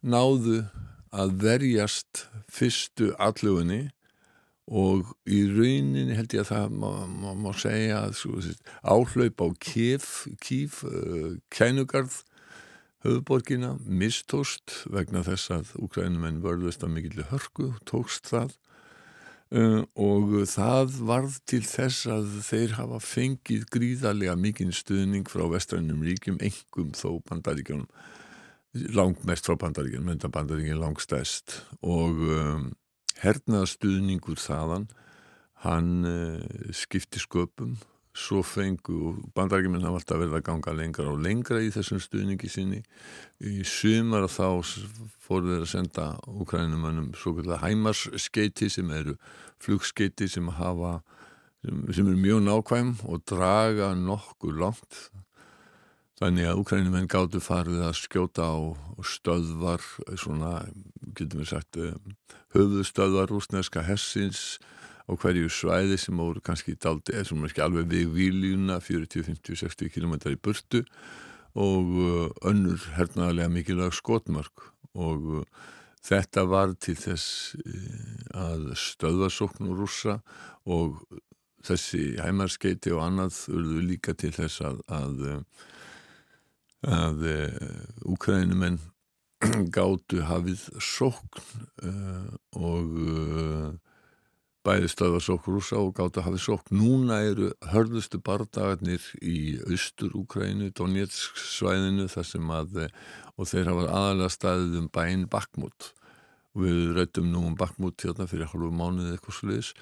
náðu að verjast fyrstu allugunni og í rauninni held ég að það má, má, má segja að sko, áhlaup á kýf, kýf uh, kænugarð höfuborgina mistóst vegna þess að úkrænumenn vörðust að mikill hörku, tókst það. Uh, og það varð til þess að þeir hafa fengið gríðarlega mikinn stuðning frá vestrænum ríkjum, engum þó bandaríkjónum langmest frá bandaríkinn, mynda bandaríkinn langstæst og um, hernaðastuðningur þaðan hann uh, skipti sköpum. Svo fengu bandaríkinn hafa alltaf verið að ganga lengra og lengra í þessum stuðningi sinni. Í sumar þá fóru þeir að senda úkrænumannum svo kallar hæmarskeiti sem eru flugskeiti sem hafa sem, sem eru mjög nákvæm og draga nokkur langt Þannig að úkrænumenn gáttu farið að skjóta á stöðvar, svona, getum við sagt, eh, höfðustöðvar rúsneska hessins á hverju svæði sem voru kannski daldi, eða sem ekki alveg við výljuna, 40, 50, 60 km í burtu og eh, önnur hernaðarlega mikilvæg skotmark og eh, þetta var til þess að stöðvarsókn og rúsa og þessi heimarskeiti og annað urðu líka til þess að, að að Úkrænumenn gáttu hafið sókn uh, og uh, bæði stöða sókn rúsa og gáttu hafið sókn. Núna eru hörðustu bardagarnir í austur Úkrænu, Donetsk svæðinu þar sem að, og þeir hafa aðalega staðið um bæinn Bakmút. Við rættum nú um Bakmút hérna fyrir halvu mánuði eitthvað sluðis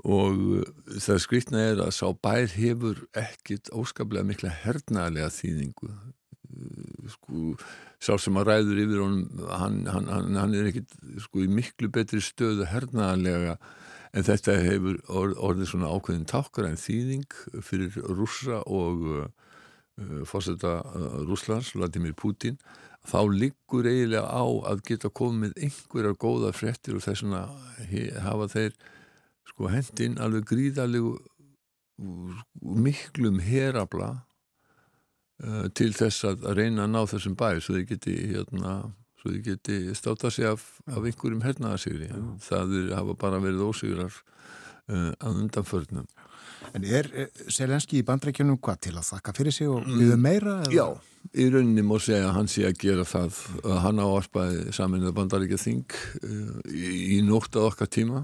og það skriktna er að sá bær hefur ekkit óskaplega mikla hernaðlega þýðingu sko, sá sem að ræður yfir honum, hann, hann, hann, er ekkit sko í miklu betri stöðu hernaðanlega en þetta hefur orð, orðið svona ákveðin tákar en þýðing fyrir rússa og uh, fórseta uh, Rúslands, Vladimir Putin. Þá liggur eiginlega á að geta komið einhverjar góða frettir og þess að hafa þeir sko hendinn alveg gríðalegu miklum herabla uh, til þess að reyna að ná þessum bæ svo þið geti, hérna, geti státa sig af, af einhverjum hernaðasigri það er, hafa bara verið ósigurar uh, að undanförnum En er Selenski í bandrækjunum hvað til að þakka fyrir sig og við meira? Já, í rauninni mór segja að hann sé að gera það að hann áarpaði saminlega bandaríkja þing í, í nótt að okkar tíma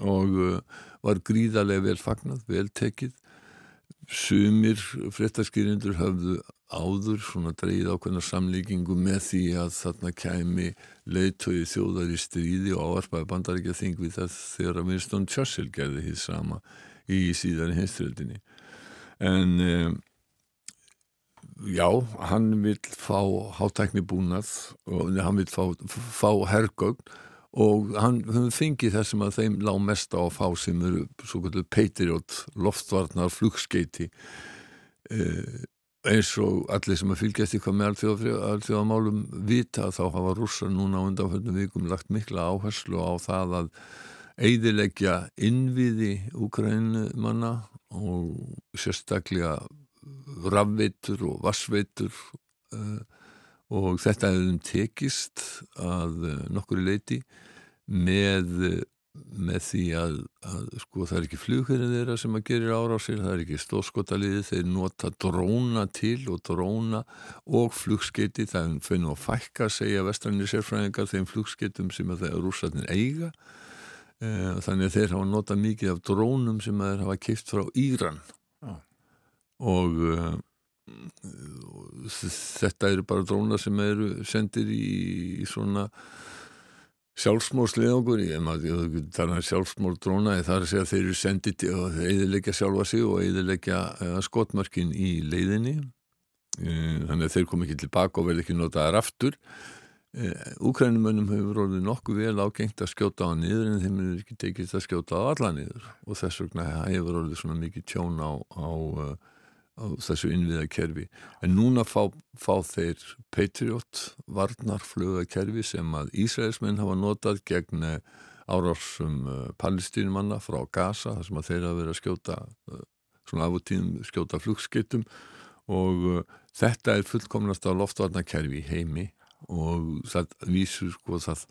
og var gríðarlega vel fagnat, vel tekið sumir fréttaskýrindur hafðu áður svona dreyið ákveðna samlíkingu með því að þarna kæmi leiðtögi þjóðar í stríði og áarpaði bandaríkja þing við það þegar að Winston Churchill gerði því sama í síðan hinströldinni en um, já, hann vil fá hátækni búnað og hann vil fá, fá hergögn og hann fengi þessum að þeim lág mest á að fá sem eru svo kvöldu Patriot loftvarnar flugskeiti eh, eins og allir sem að fylgjast ykkur með allþjóðamálum vita þá hafa rússar núna á undanfjöndum vikum lagt mikla áherslu á það að eidilegja innviði úkrænumanna og sérstaklega rafveitur og vassveitur uh, og þetta hefðum tekist að uh, nokkuri leiti með, með því að, að sko það er ekki flugherrin þeirra sem að gerir ára á sér, það er ekki stóðskotaliði, þeir nota dróna til og dróna og flugskeiti, það fyrir að fækka segja vestranir sérfræðingar þeim flugsskeitum sem að það er rúsatnir eiga. Uh, þannig að þeir hafa notað mikið af drónum sem að þeir hafa keift frá Íran. Og uh, þetta eru bara drónar sem eru sendir í, í svona sjálfsmórsleðangur tala um sjálfsmórdróna þar er að segja að þeir eru sendið að eðilegja sjálfa sig og eðilegja uh, skotmarkin í leiðinni. Uh, þannig að þeir kom ekki tilbaka og verði ekki notaðar aftur. Úkrænumönnum hefur orðið nokkuð vel ágengt að skjóta á niður en þeim er ekki tekist að skjóta á alla niður. Og þess vegna hefur orðið svona mikið tjón á, á á þessu innviðakerfi. En núna fá, fá þeir Patriot varnarflögakerfi sem að Ísraelsmenn hafa notað gegn eh, árásum uh, palestínumanna frá Gaza þar sem að þeir hafa verið að skjóta uh, svona af og tíðum skjóta flugskittum og þetta er fullkomnast á loftvarnarkerfi heimi og það vísur sko það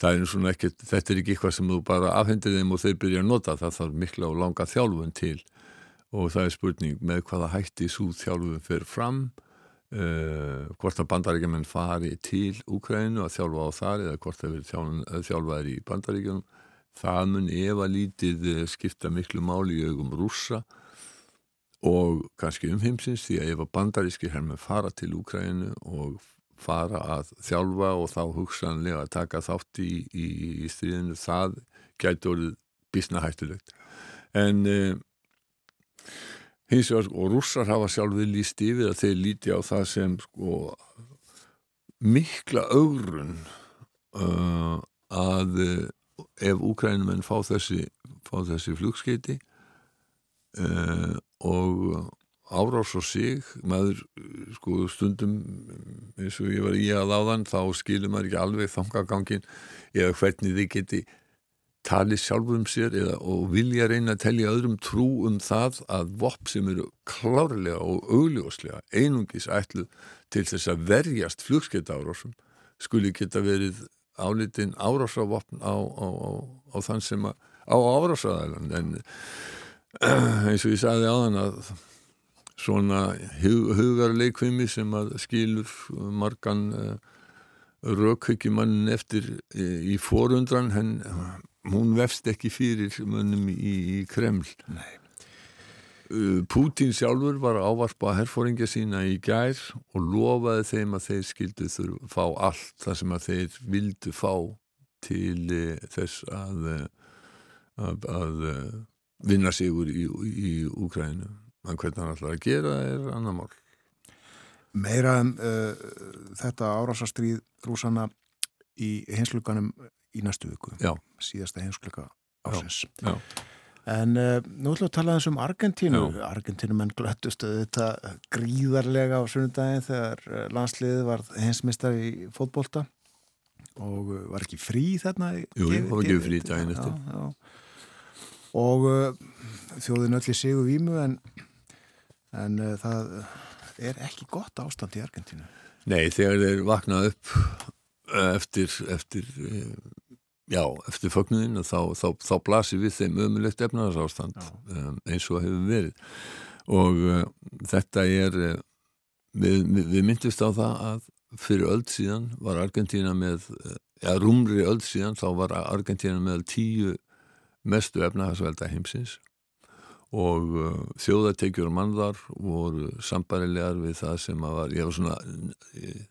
það er svona ekkert, þetta er ekki eitthvað sem þú bara afhendir þeim og þeir byrja að nota það þarf mikla og langa þjálfun til og það er spurning með hvaða hætti svo þjálfum fyrir fram uh, hvort að bandaríkjumenn fari til Úkrænu að þjálfa á þar eða hvort það verið þjálfaður í bandaríkjunum. Það mun ef að lítið eh, skipta miklu máli í augum rússa og kannski umheimsins því að ef að bandarískir herrmenn fara til Úkrænu og fara að þjálfa og þá hugsanlega að taka þátt í, í, í stríðinu það gæti orðið bísna hættulegt. En uh, hins vegar og rússar hafa sjálfið líst yfir að þeir líti á það sem sko mikla augrun uh, að uh, ef úkrænumenn fá þessi þessi flugskeiti uh, og árás og sig maður sko stundum eins og ég var í að áðan þá skilur maður ekki alveg þangagangin eða hvernig þið geti tali sjálfum sér eða, og vilja reyna að telja öðrum trú um það að vopp sem eru klárlega og augljóslega einungis ætlu til þess að verjast flugskeitt árásum skuli geta verið álitinn árásavopn á, á, á, á þann sem að á árásaðalan en eins og ég sagði á þann að svona hug, hugarleikvimi sem að skilur margan uh, rökhyggjumannin eftir í, í forundran henn hún vefst ekki fyrir mönnum í, í Kreml Nei. Uh, Pútín sjálfur var að ávarpa herfóringja sína í gær og lofaði þeim að þeir skildu þurfa fá allt það sem að þeir vildu fá til uh, þess að, uh, að, að vinna sigur í, í Úkrænu. En hvernig hann ætlar að gera er annar mál. Meira en um, þetta árásastríð rúsana í hinsluganum í næstu viku Já. síðasta heimskleika ásins Já. En uh, nú ætlum við að tala þessum Argentínu. Argentínu menn glöttustu þetta gríðarlega á sunnudagin þegar uh, landsliðið var heimsmistar í fótbolta og uh, var ekki frí þarna Jú, það var ekki frí daginn eftir. Og þjóðin öll í sig og vímu en, en það er ekki gott ástand í Argentínu. Nei, þegar þeir vaknað upp eftir, eftir já, eftir fögnuðin þá, þá, þá blasir við þeim ömulegt efnarsástand um, eins og hefur verið. Og uh, þetta er uh, við, við, við myndist á það að fyrir öll síðan var Argentina með ja, rúmri öll síðan þá var Argentina með tíu mestu efnahagsvelda heimsins. Og uh, þjóðatekjur og mannvar voru sambarilegar við það sem að var, ég var svona, ég,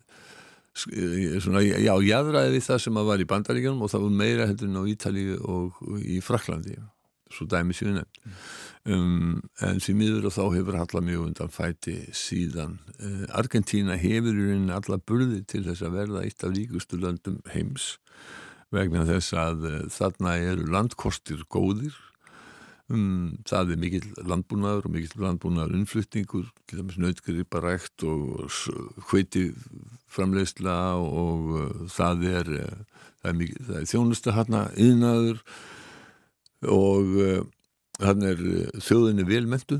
svona já, jáðræði við það sem að var í bandaríkjum og það var meira heldur en á Ítalíu og í Fraklandi svo dæmi síðan mm. um, en því miður og þá hefur allar mjög undan fæti síðan uh, Argentína hefur í rauninni allar burði til þess að verða eitt af ríkustu löndum heims vegna þess að uh, þarna eru landkostir góðir um, það er mikill landbúnaður og mikill landbúnaður innflutningur til dæmis nautgriparækt og hveiti framleysla og uh, það er, uh, er, er þjónustu hérna yðnaður og uh, hann er þjóðinni velmentu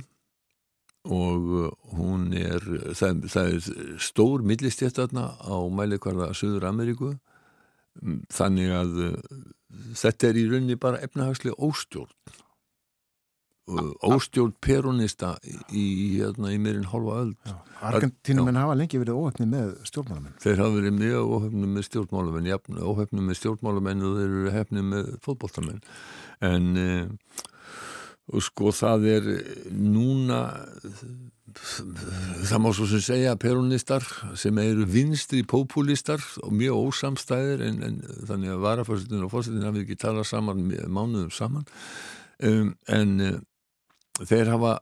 og hún er það, það er stór millistjætt þarna á mælikvarða Suður Ameríku þannig að þetta er í rauninni bara efnahagslega óstjórn óstjórn peronista í, hérna, í meirinn hálfa öll Argentínumenn hafa lengi verið óhefni með stjórnmálamenn. Þeir hafa verið mjög óhefni með stjórnmálamenn óhefni með stjórnmálamenn og þeir eru hefni með fótbóltamenn en eh, sko það er núna það má svo sem segja peronistar sem eru vinstri populistar og mjög ósamstæðir en, en þannig að varafórsetin og fórsetin hafi ekki talað saman mánuðum saman. Um, en þeir hafa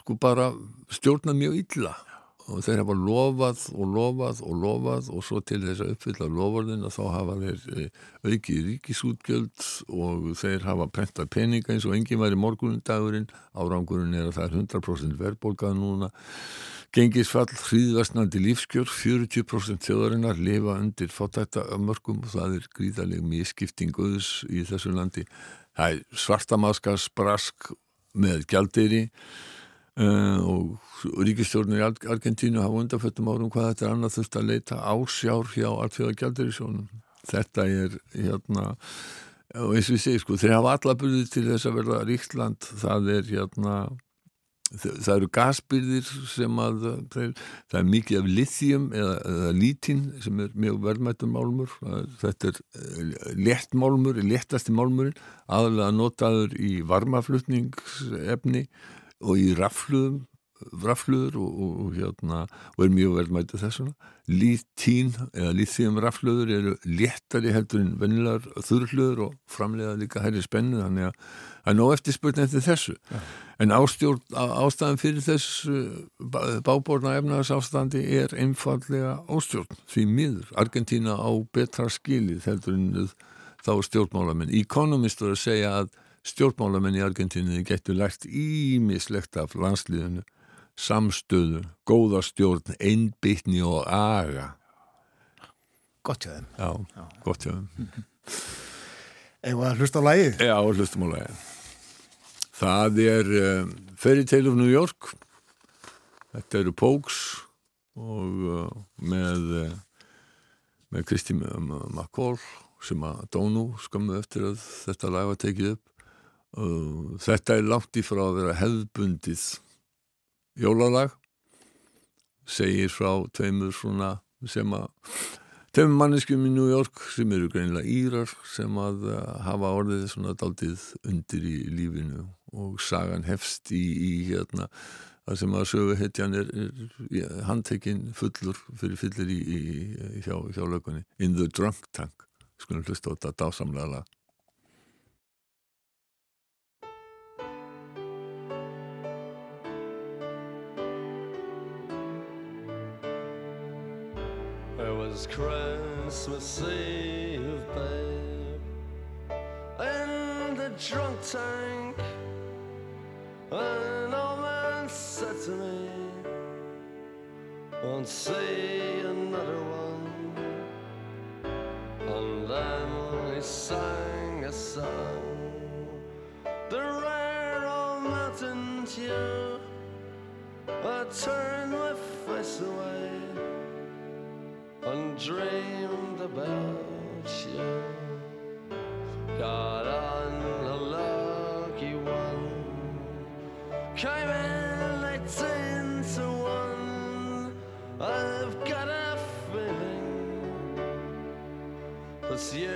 sko bara stjórnað mjög illa. Og þeir hafa lofað og lofað og lofað og svo til þess að uppfylla lofurðin og þá hafa þeir eh, aukið ríkisútgjöld og þeir hafa prentað peninga eins og enginn var í morgunundagurinn árangurinn er að það er 100% verðbólkað núna. Gengisfall, hríðvastnandi lífskjör 40% þjóðarinnar lifa undir fótækta mörgum og það er gríðaleg miskiptinguðs í þessu landi. Það er svartamaskars brask með gjaldeyri uh, og ríkistjórnir í Argentínu hafa undanföttum árum hvað þetta er annað þurft að leita ásjár hjá alltfjóða gjaldeyrisjónum. Þetta er hérna og eins og ég segi sko, þeir hafa alla byrðið til þess að verða ríktland, það er hérna það eru gasbyrðir sem að það er mikið af lithium eða, eða lítin sem er mjög verðmættum málmur. Þetta er eh, létt málmur, léttasti málmurinn aðalega notaður í varmaflutningsefni og í rafluðum rafluður og, og, og, hérna, og er mjög verðmættu þessuna lítín eða líþíum rafluður eru léttari heldur en vennilegar þurrluður og framlega líka hæri spennu þannig að það er nóg eftir spurning eftir þessu. Ja. En ástjórn, ástæðan fyrir þessu báborna efnarsástandi er einfallega ástjórn því miður, Argentína á betra skilið heldur en þá stjórnmálamenn, Economist var að segja að stjórnmálamenn í Argentínu getur lært ímislegt af landslíðinu samstöðu, góða stjórn, einbytni og aga. Gott hjá þeim. Já, Já. gott hjá þeim. Eða hlusta á lægið? Já, hlustum á lægið. Það er um, Fairy Tale of New York. Þetta eru Pogues og uh, með, uh, með Kristi McCall sem að dónu skammu eftir að þetta lag var tekið upp. Uh, þetta er langt í frá að vera hefðbundið jólalag segir frá tveimur svona sem að tveimur manneskjum í New York sem eru greinilega írar sem að hafa orðið svona daldið undir í lífinu og sagan hefst í, í hérna þar sem að sögu hetjan er, er handtekinn fullur fyrir fyllir í, í, hjá, hjá lögunni In the Drunk Tank skulum hlusta á þetta dásamlega lag was Christmas Eve, babe, in the drunk tank. An old man said to me, Won't see another one. And then he sang a song, the rare old mountain tune. I turned my face away and dreamed about you. Got on Coming one, I've got a feeling you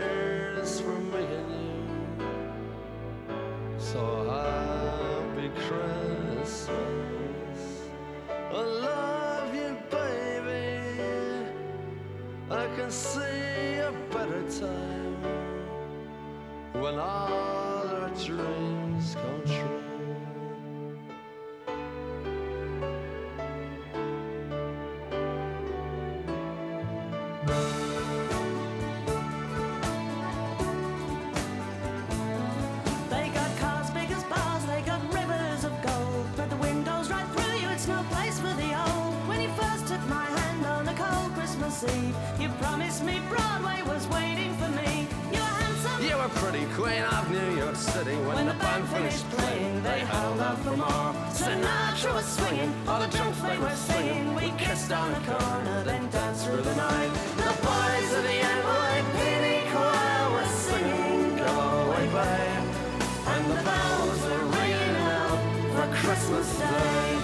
so happy Christmas. I love you, baby. I can see a better time when all our dreams come true. Finished playing. They held out for more. Sinatra was swinging, all the junk they were singing. We kissed on the corner, then danced through the night. The boys of the NYPD choir were singing "Go Away, Babe," and the bells were ringing out for Christmas Day.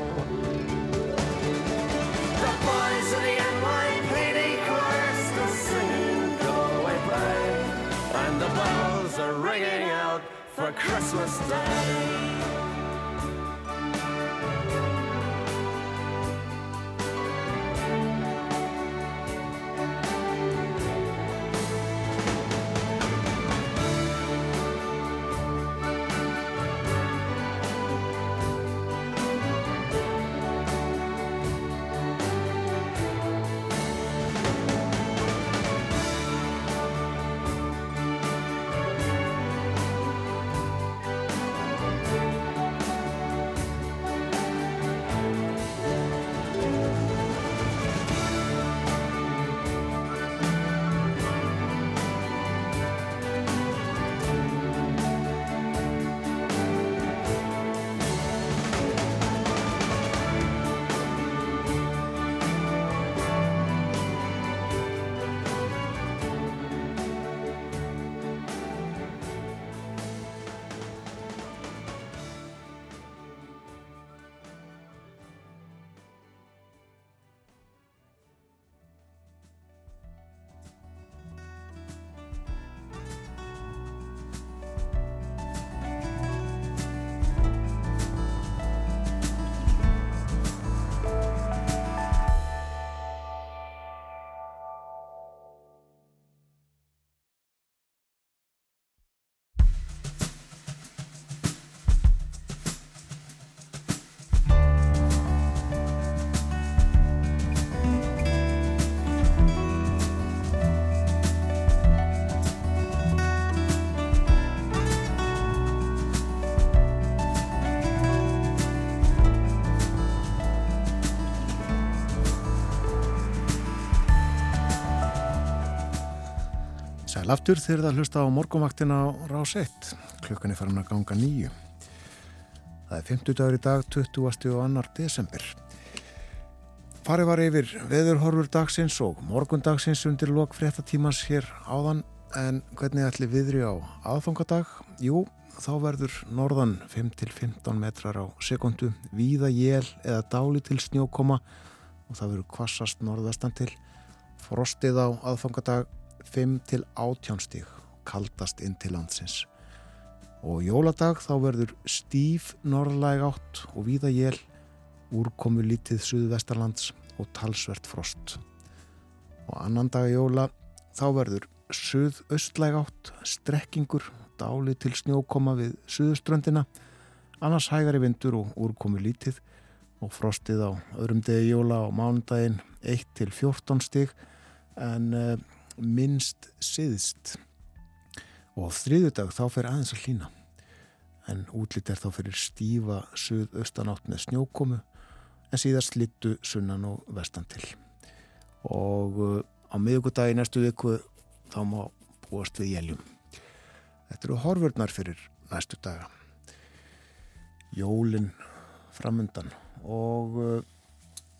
Are ringing out for Christmas Day. Sæl aftur þegar það hlusta á morgumvaktina á rás 1. Klukkan er farin að ganga nýju. Það er 50 dagur í dag, 20. og 2. desember. Farið var yfir veðurhorfur dagsins og morgundagsins undir lok fréttatímans hér áðan en hvernig ætli viðri á aðfangadag? Jú, þá verður norðan 5-15 metrar á sekundu, víða jél eða dáli til snjókoma og það verður kvassast norðvestan til. Frostið á aðfangadag 5-18 stíg, kaldast inn til landsins. Og jóladag þá verður stíf norðlæg átt og víða jél úrkomu lítið suðvestarlands og talsvert frost. Og annan dag jóla þá verður suðaustlæg átt, strekkingur, dáli til snjókoma við suðuströndina, annars hægari vindur og úrkomu lítið og frostið á öðrum degi jóla á mánudaginn 1 til 14 stig en uh, minnst siðst. Og þriðudag þá fer aðeins að hlýna en útlitt er þá fyrir stífa suðaustanátt með snjókomu en síðast littu sunnan og vestan til. Og uh, á miðugudagi næstu viku þá má búast við jæljum. Þetta eru horfurnar fyrir næstu daga. Jólin framundan og uh,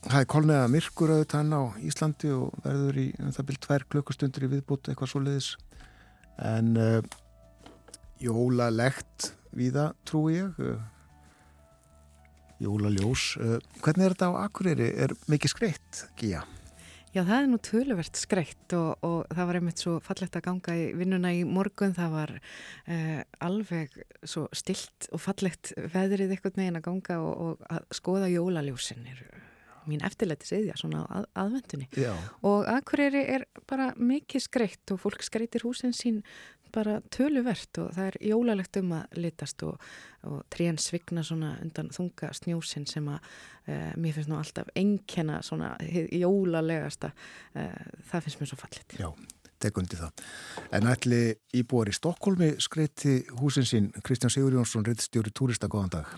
það er kolniða myrkur auðvitað hann á Íslandi og verður í um það byrjum tvær klukkustundur í viðbútt eitthvað svo leiðis en uh, jólalegt viða trúi ég uh, jólaljós uh, hvernig er þetta á Akureyri? Er mikið skreitt, Gíja? Já, það er nú töluvert skreitt og, og það var einmitt svo fallegt að ganga í vinnuna í morgun. Það var eh, alveg svo stilt og fallegt veðrið eitthvað megin að ganga og, og að skoða jólaljósin er mín eftirleiti siðja svona að, aðvendunni. Já. Og Akureyri er bara mikið skreitt og fólk skreitir húsin sín bara töluvert og það er jólalegt um að litast og, og trén svigna svona undan þunga snjósin sem að e, mér finnst nú alltaf enkenna svona jólalegasta e, það finnst mér svo fallit. Já, tekundi það. En ætli íbúar í Stokkólmi skreiti húsin sín Kristján Sigur Jónsson, reittstjóri túrista, góðan dag.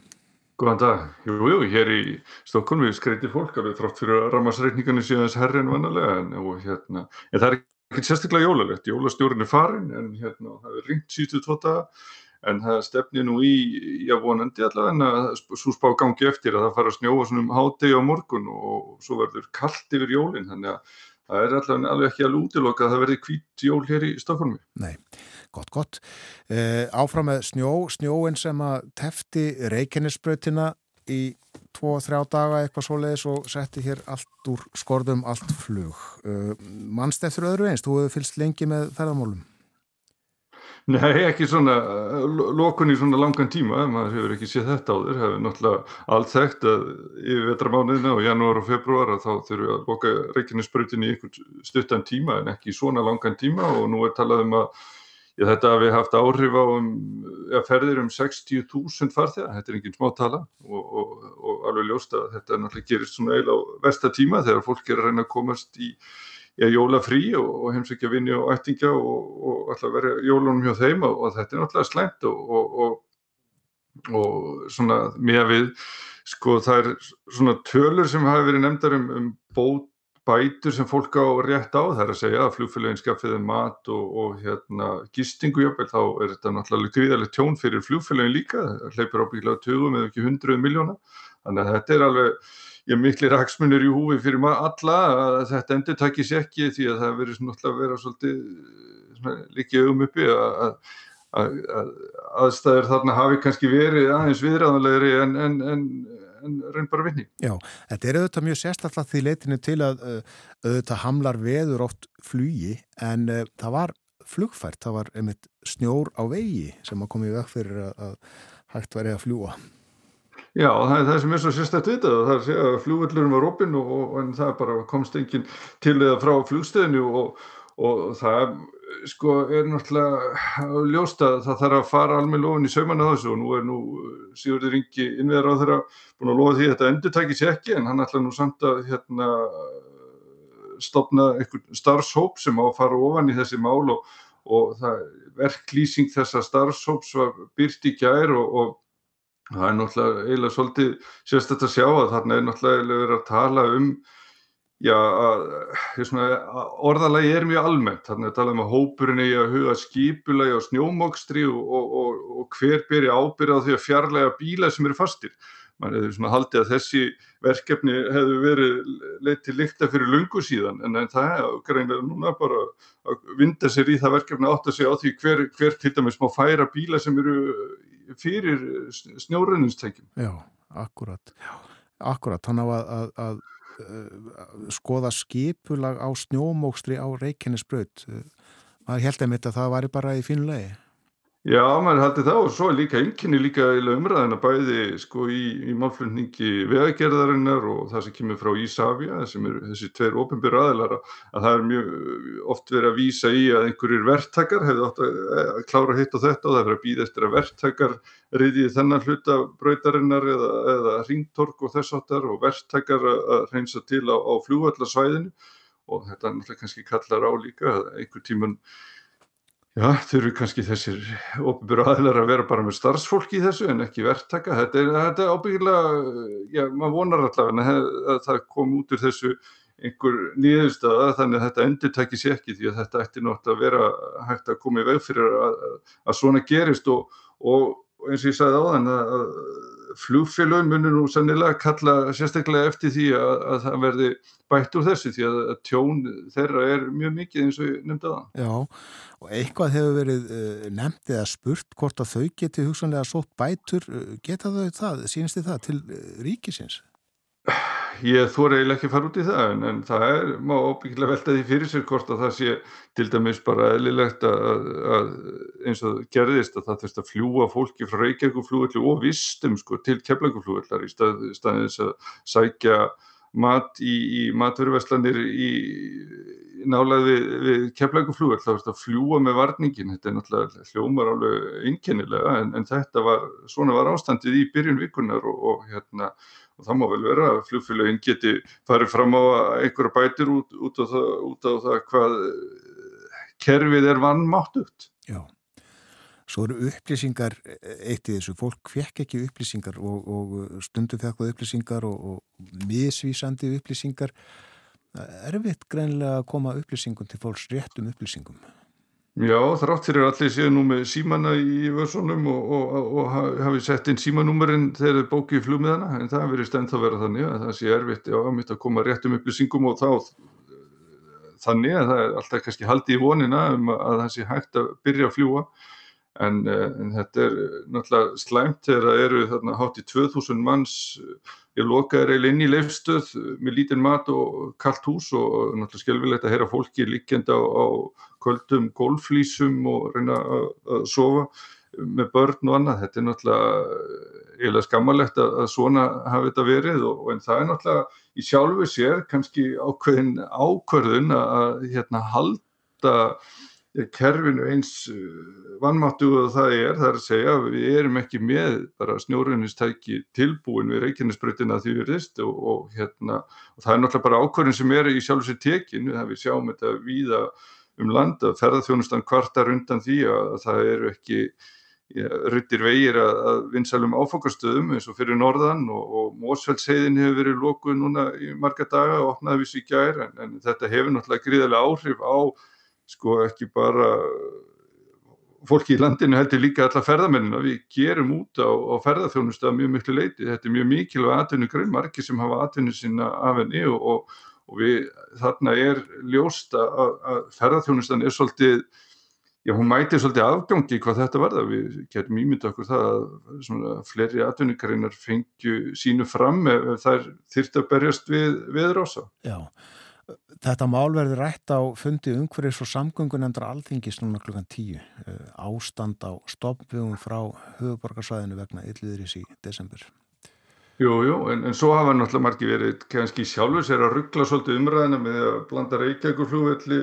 Góðan dag. Jú, jú, hér í Stokkólmi skreiti fólk alveg þrátt fyrir rammarsreikningarnir séu þess herri en vannalega en, hérna, en það er ekkert sérstaklega jólalegt, jólastjórn er farin en hérna, það er ringt sístu tóta en það stefni nú í, já vonandi allavega en að svo spá gangi eftir að það fara að snjóa svona um hádegi á morgun og svo verður kallt yfir jólinn þannig að það er allavega alveg ekki alveg útilokað að það verði hvít jól hér í Stokkólmi. Nei, gott, gott. Uh, áfram með snjó, snjóin sem að tefti Reykjanesbrautina í tvo, þrjá daga eitthvað svoleiðis og setti hér allt úr skorðum, allt flug. Uh, Manst eftir öðru eins, þú hefur fylst lengi með ferðamólum? Nei, ekki svona lokun í svona langan tíma, maður hefur ekki séð þetta á þér, hefur náttúrulega allt þekkt að yfir vetramánuðina og janúar og februar að þá þurfum við að loka reikinnesbrutin í einhvern stuttan tíma en ekki svona langan tíma og nú er talað um að Já, þetta hafi haft áhrif á um, ferðir um 60.000 farþegar, þetta er enginn smá tala og, og, og alveg ljóst að þetta náttúrulega gerist svona eiginlega á versta tíma þegar fólk er að reyna að komast í ja, jólafrí og, og heimsækja vinni og ættinga og alltaf vera jólunum hjá þeim og þetta er náttúrulega slæmt og svona með við, sko það er svona tölur sem hafi verið nefndar um, um bót bætur sem fólk á rétt á, það er að segja að flugfélagin skaffiði mat og, og hérna, gistingu jöfnvel, þá er þetta náttúrulega gríðarlega tjón fyrir flugfélagin líka, það hleypur ábyggilega 20 eða ekki 100 miljóna, þannig að þetta er alveg, ég miklir hagsmunir í húfi fyrir alla að þetta endur takkis ekki því að það verður náttúrulega að vera svolítið líkið um uppi að aðstæður þarna hafi kannski verið aðeins viðræðanlegri en, en, en en reyn bara vinni. Já, þetta er auðvitað mjög sérstaklega því leitinu til að auðvitað hamlar veður oft flugi en uh, það var flugfært, það var einmitt snjór á vegi sem að koma í veg fyrir að, að hægt væri að fljúa. Já, það er það sem er svo sérstaklega vitað, það er að flugvöldlurum var opinn og, og en það bara komst enginn til eða frá flugstöðinu og, og það sko er náttúrulega ljóst að það þarf að fara alveg lofin í sauman á þessu. Og nú er nú Sigurður Ingi innveðar á þeirra búin að lofa því að þetta endur takis ekki en hann ætla nú samt að hérna stopna einhvern starfshóp sem á að fara ofan í þessi mál. Og, og það, verklýsing þessa starfshóps var byrt í gær og, og það er náttúrulega eiginlega svolítið sérstætt að sjá að þarna er náttúrulega verið að tala um Já, orðalagi er mjög almennt, þannig að tala um að hópurinn eigi að huga skipulagi og snjómokstri og, og, og, og hver beri ábyrða á því að fjarlæga bíla sem eru fastir. Man hefur svona haldið að þessi verkefni hefur verið leitt til líkta fyrir lungu síðan, en, það er greinlega núna bara að vinda sér í það verkefni átt að segja á því hver, hver til dæmis má færa bíla sem eru fyrir snjórunumstækjum. Já, akkurat. Já, akkurat, þannig að, að, að skoða skipulag á snjómókstri á Reykjanesbraut. Maður held að mitt að það væri bara í fínulegi Já, maður haldi það og svo er líka einkenni líka umræðina bæði sko í, í málflutningi vegagerðarinnar og það sem kemur frá Ísafja þessi tveir ofinbyrra aðilara að það er mjög oft verið að vísa í að einhverjir verktakar hefði átt að, klára hitt og þetta og það er verið að býða eftir að verktakar reyði þennan hluta brautarinnar eða, eða ringtork og þess áttar og verktakar að reynsa til á, á fljóvallarsvæðinu og þetta er náttúrulega kannski kallar á líka einhver tíman Já, þurfi kannski þessir ofinbjörðu aðlar að vera bara með starfsfólk í þessu en ekki verktaka. Þetta er, þetta er ábyggilega, já, maður vonar allavega að það kom út úr þessu einhver nýðustada þannig að þetta endur takki sér ekki því að þetta ætti nátt að vera hægt að koma í veg fyrir að, að svona gerist og, og eins og ég sagði á þann að flugfélögum munir nú sannilega kalla sérstaklega eftir því að, að það verði bætt úr þessu því að, að tjón þeirra er mjög mikið eins og ég nefndi að það. Já, og eitthvað hefur verið uh, nefnt eða spurt hvort að þau geti hugsanlega sótt bætur, uh, geta þau það, sínst þið það til uh, ríkisins? Ég þóra eiginlega ekki fara út í það en, en það er, má óbyggilega velta því fyrir sér hvort að það sé til dæmis bara eðlilegt að, að eins og gerðist að það þurft að fljúa fólki frá Reykjavíkuflúvallu og vistum sko til Keflavíkuflúvallar í stað, staðins að sækja mat í, í matverðverslanir í, nálaði við, við Keflavíkuflúvall, það þurft að fljúa með varningin, þetta er náttúrulega hljómar alveg einkennilega en, en þetta var, svona var ástandið í byrjun vikunar og, og hérna og það má vel vera að flugfélagin geti farið fram á einhverja bætir út, út, á það, út á það hvað kerfið er vannmáttugt. Já, svo eru upplýsingar eitt í þessu, fólk fekk ekki upplýsingar og, og stundum fekk upplýsingar og, og misvísandi upplýsingar. Erfitt greinlega að koma upplýsingum til fólks réttum upplýsingum? Já, þrátt fyrir allir séu nú með símanna í vörsunum og, og, og, og hafi sett inn símanúmerinn þegar þeir bókið flugmiðana, en það verið stend að vera þannig að það sé erfitt já, að koma réttum upplýsingum og þá þannig að það er alltaf kannski haldið í vonina um að það sé hægt að byrja að fljúa en, en þetta er náttúrulega slæmt þegar það eru þarna hátt í 2000 manns ég lokaði reyli inn í leifstöð með lítinn mat og kallt hús og náttúrulega skjálfilegt að heyra fólki líkjenda á, á kvöldum golflísum og reyna að, sofa með börn og annað. Þetta er náttúrulega eiginlega skammalegt að, svona hafi þetta verið og, en það er náttúrulega í sjálfu sér kannski ákveðin ákverðun að hérna halda kerfinu eins vannmáttu og það er, það er að segja við erum ekki með bara snjórunistæki tilbúin við Reykjanesbröðina því við erum og, og hérna og það er náttúrulega bara ákverðin sem er í sjálfu sér tekin, við sjáum þetta víða um land að ferðarþjónustan kvartar undan því að það eru ekki ja, ruttir vegir að, að vinsalum áfangastöðum eins og fyrir norðan og, og Mósfellsheiðin hefur verið lókuð núna í marga daga og opnaði vissi í gær en, en þetta hefur náttúrulega gríðarlega áhrif á sko ekki bara fólki í landinu heldur líka alla ferðamennina, við gerum út á, á ferðarþjónustu að mjög miklu leiti, þetta er mjög mikilvæg atvinnugrein, margir sem hafa atvinnu sinna af henni og, og, og við, þarna er ljóst að, að ferðarþjónustan er svolítið, já hún mæti svolítið afgangi hvað þetta var það, við getum ímynda okkur það að svona, fleiri atvinnugreinar fengju sínu fram ef þær þyrft að berjast við, við rosa. Já. Þetta mál verður rætt á fundi umhverfis og samgöngunemndra alþingis núna klukkan tíu. Ástand á stopnvögum frá höfuborgarsvæðinu vegna ylliðuris í desember. Jú, jú, en, en svo hafa náttúrulega margi verið kannski sjálfur sér að ruggla svolítið umræðina með að blanda Reykjavíkur flugvelli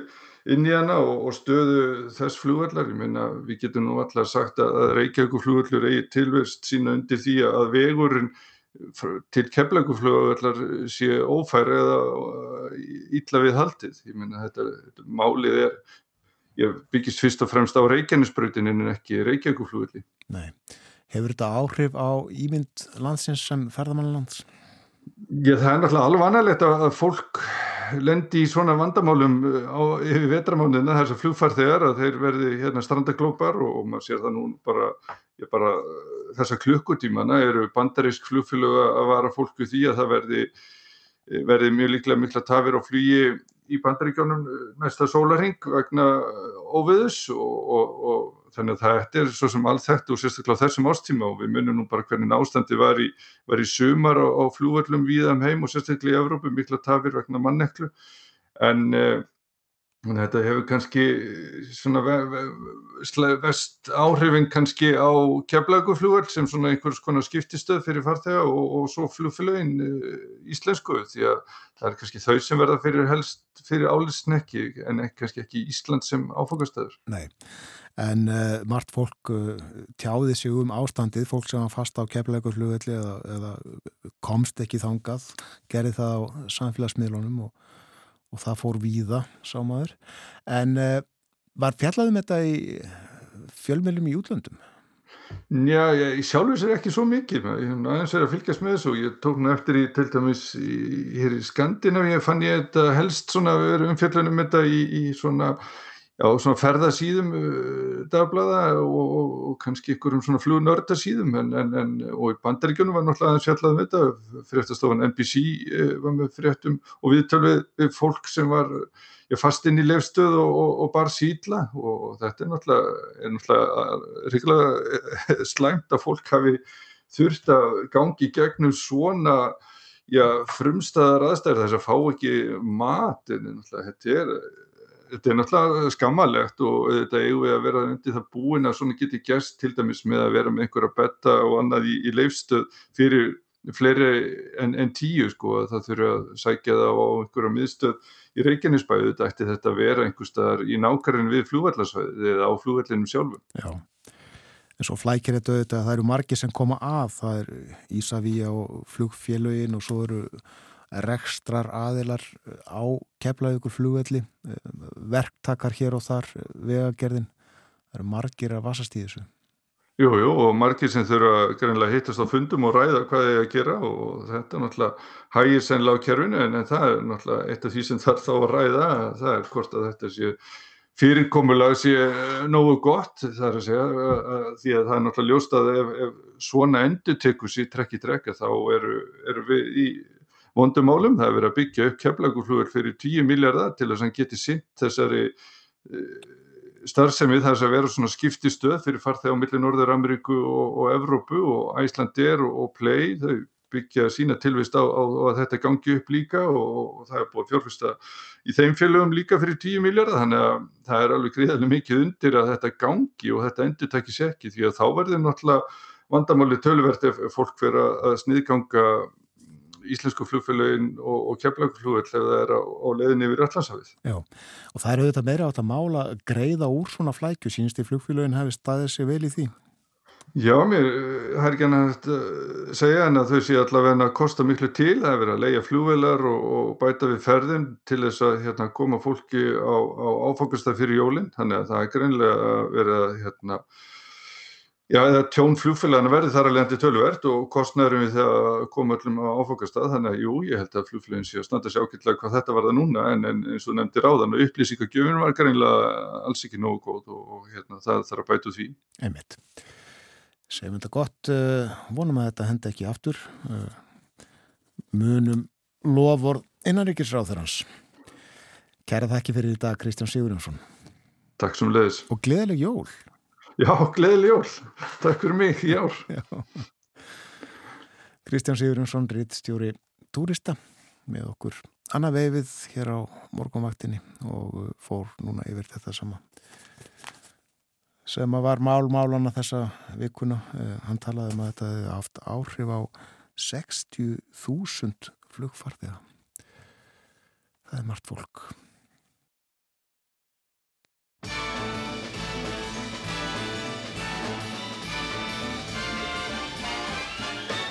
inn í hana og, og stöðu þess flugvellar. Ég meina, við getum nú allar sagt að Reykjavíkur flugvellur eigi tilvist sína undir því að vegurinn til kemlanguflugvellar sé ófæri eða ítla við haldið. Ég meina þetta, þetta málið er, ég byggist fyrst og fremst á Reykjanesbröðin en ekki Reykjavíkuflugvelli. Nei. Hefur þetta áhrif á ímynd landsins sem ferðamannlands? Já, það er náttúrulega alveg annarlegt að fólk lendi í svona vandamálum á, yfir vetramánuðina þess að flugfarþegar að þeir verði hérna strandaglópar og, og maður sér það nú bara, bara þessa klukkutímana eru bandarísk flugfélög að vara fólku því að það verði, verði mjög líklega mikla tafir á flugi í bandaríkjónum næsta sólarhing vegna óviðus og, og, og þannig að þetta er svo sem allt þetta og sérstaklega á þessum ástíma og við munum nú bara hvernig ástandi var í, var í sumar á, á flúvöllum viðam heim og sérstaklega í Evrópu mikla tafir vegna manneklu. En að þetta hefur kannski svona ve sle- vest áhrifin kannski á keflaguflugvel sem svona einhvers konar skiptistöð fyrir farþega og, og svo flugfélögin uh, íslensku því að það er kannski þau sem verða fyrir helst fyrir álisnekki en ekki, kannski ekki Ísland sem áfangastöður. Nei, en uh, margt fólk uh, tjáði sig um ástandið, fólk sem var fast á keflauguflugvelli eða, eða komst ekki þangað, gerði það á samfélagsmiðlunum og, og það fór víða, sá maður. En uh, var fjallaðum þetta í fjölmjölum í útlöndum? Já, ég sjálfur sér ekki svo mikið, aðeins verið að fylgjast með þessu og ég tók nú eftir í til dæmis í, hér í Skandinavíu fann ég þetta helst svona verið umfjöllunum þetta í, í svona, já, svona ferðasíðum uh, dagblaða og, og, og kannski ykkurum svona flugnördasíðum en, en, en, og í bandaríkjunum var náttúrulega aðeins fjallað um þetta, fréttastofan NBC uh, var með fréttum og viðtölu við fólk sem var ég fast inn í lefstöð og, og, bar síla. Og þetta er náttúrulega, náttúrulega ríkilega slæmt að fólk hafi þurft að gangi gegnum svona já, frumstæðar aðstæður. Þess að fá ekki mat en náttúrulega þetta er þetta er náttúrulega skammalegt og þetta eigum við að vera undir það búin að svona geti gerst til dæmis með að vera með einhverja betta og annað í, í leifstöð fyrir fleiri en, en tíu sko að það þurfa að sækja það á einhverja miðstöð í Reykjanesbæðu þetta ætti þetta að vera einhver staðar í nákværin við flúvallarsvæði eða á flúvallinum sjálfum. Já, en svo flækir þetta auðvitað að það eru margir sem koma að, það er Ísavíja og flugfélögin og svo eru rekstrar aðilar á keflaðugur flugvelli, verktakar hér og þar, vegagerðin, það eru margir að vasast í þessu. Jú, jú, og margir sem þurfa greinlega hittast á fundum og ræða hvað þið að gera og þetta náttúrulega hægir sennilega á kerfinu en, það er náttúrulega eitt af því sem þarf þá að ræða, það er hvort að þetta sé fyrirkomulag sé nógu gott, það er að segja, að, því að það er náttúrulega ljóst að ef, ef svona endur tekur sér trekk í trekka þá eru, eru við í vondumálum, það er verið að byggja upp keflaguflugur fyrir 10 miljardar til þess að hann geti sint þessari starfsemið þess að vera svona skiptistöð fyrir farþeg á milli Norður-Ameríku og, og Evrópu og Æslandir og, og Play, þau byggja sína tilvist á, á, á að þetta gangi upp líka og, og það er búið fjárfesta í þeim félögum líka fyrir 10 miljardar þannig að það er alveg gríðarlega mikið undir að þetta gangi og þetta endur takkis ekki því að þá verður náttúrulega vandamáli tölvert ef fólk verður að sniðganga íslensku flugfélögin og, og keflagflugvel ef það er á, á leiðinni yfir Allandshafið. Já, og það er auðvitað meira átt að mála greiða úr svona flækju, sínst í flugfélögin hefði staðið sér vel í því? Já, mér er ekki að segja en að þau sé allavega að kosta miklu til, það er verið að leia flugvelar og, og bæta við ferðin til þess að hérna, koma fólki á, á áfangastað fyrir jólinn, þannig að það er greinlega að hérna, Já, tjón flugfélagana verði þar að lendi tölvert og kostnæðurum við þegar að koma öllum á áfokastað, þannig að jú, ég held að flugfélagin sé að standa sér ákveðlega hvað þetta var það núna, en, en eins og nefndir áðan og upplýsingagjöfun var greinlega alls ekki nógu góð og, og hérna, það þarf að bætu því. Einmitt. Segjum þetta gott, uh, vonum að þetta henda ekki aftur, uh, munum lofur innaríkisráð þeirrans. Kæra þakki fyrir þetta Kristján Sigurjónsson. Takk sem leiðis. Og gleðileg jól. Já, gleðileg jól. Takk fyrir mig í ár. Kristján Sigurjónsson, rittstjóri túrista með okkur annað veifið hér á morgunvaktinni og fór núna yfir þetta sama sem að var málmálana þessa vikuna. Hann talaði um að þetta hefði haft áhrif á 60.000 flugfarþega. Það er margt fólk.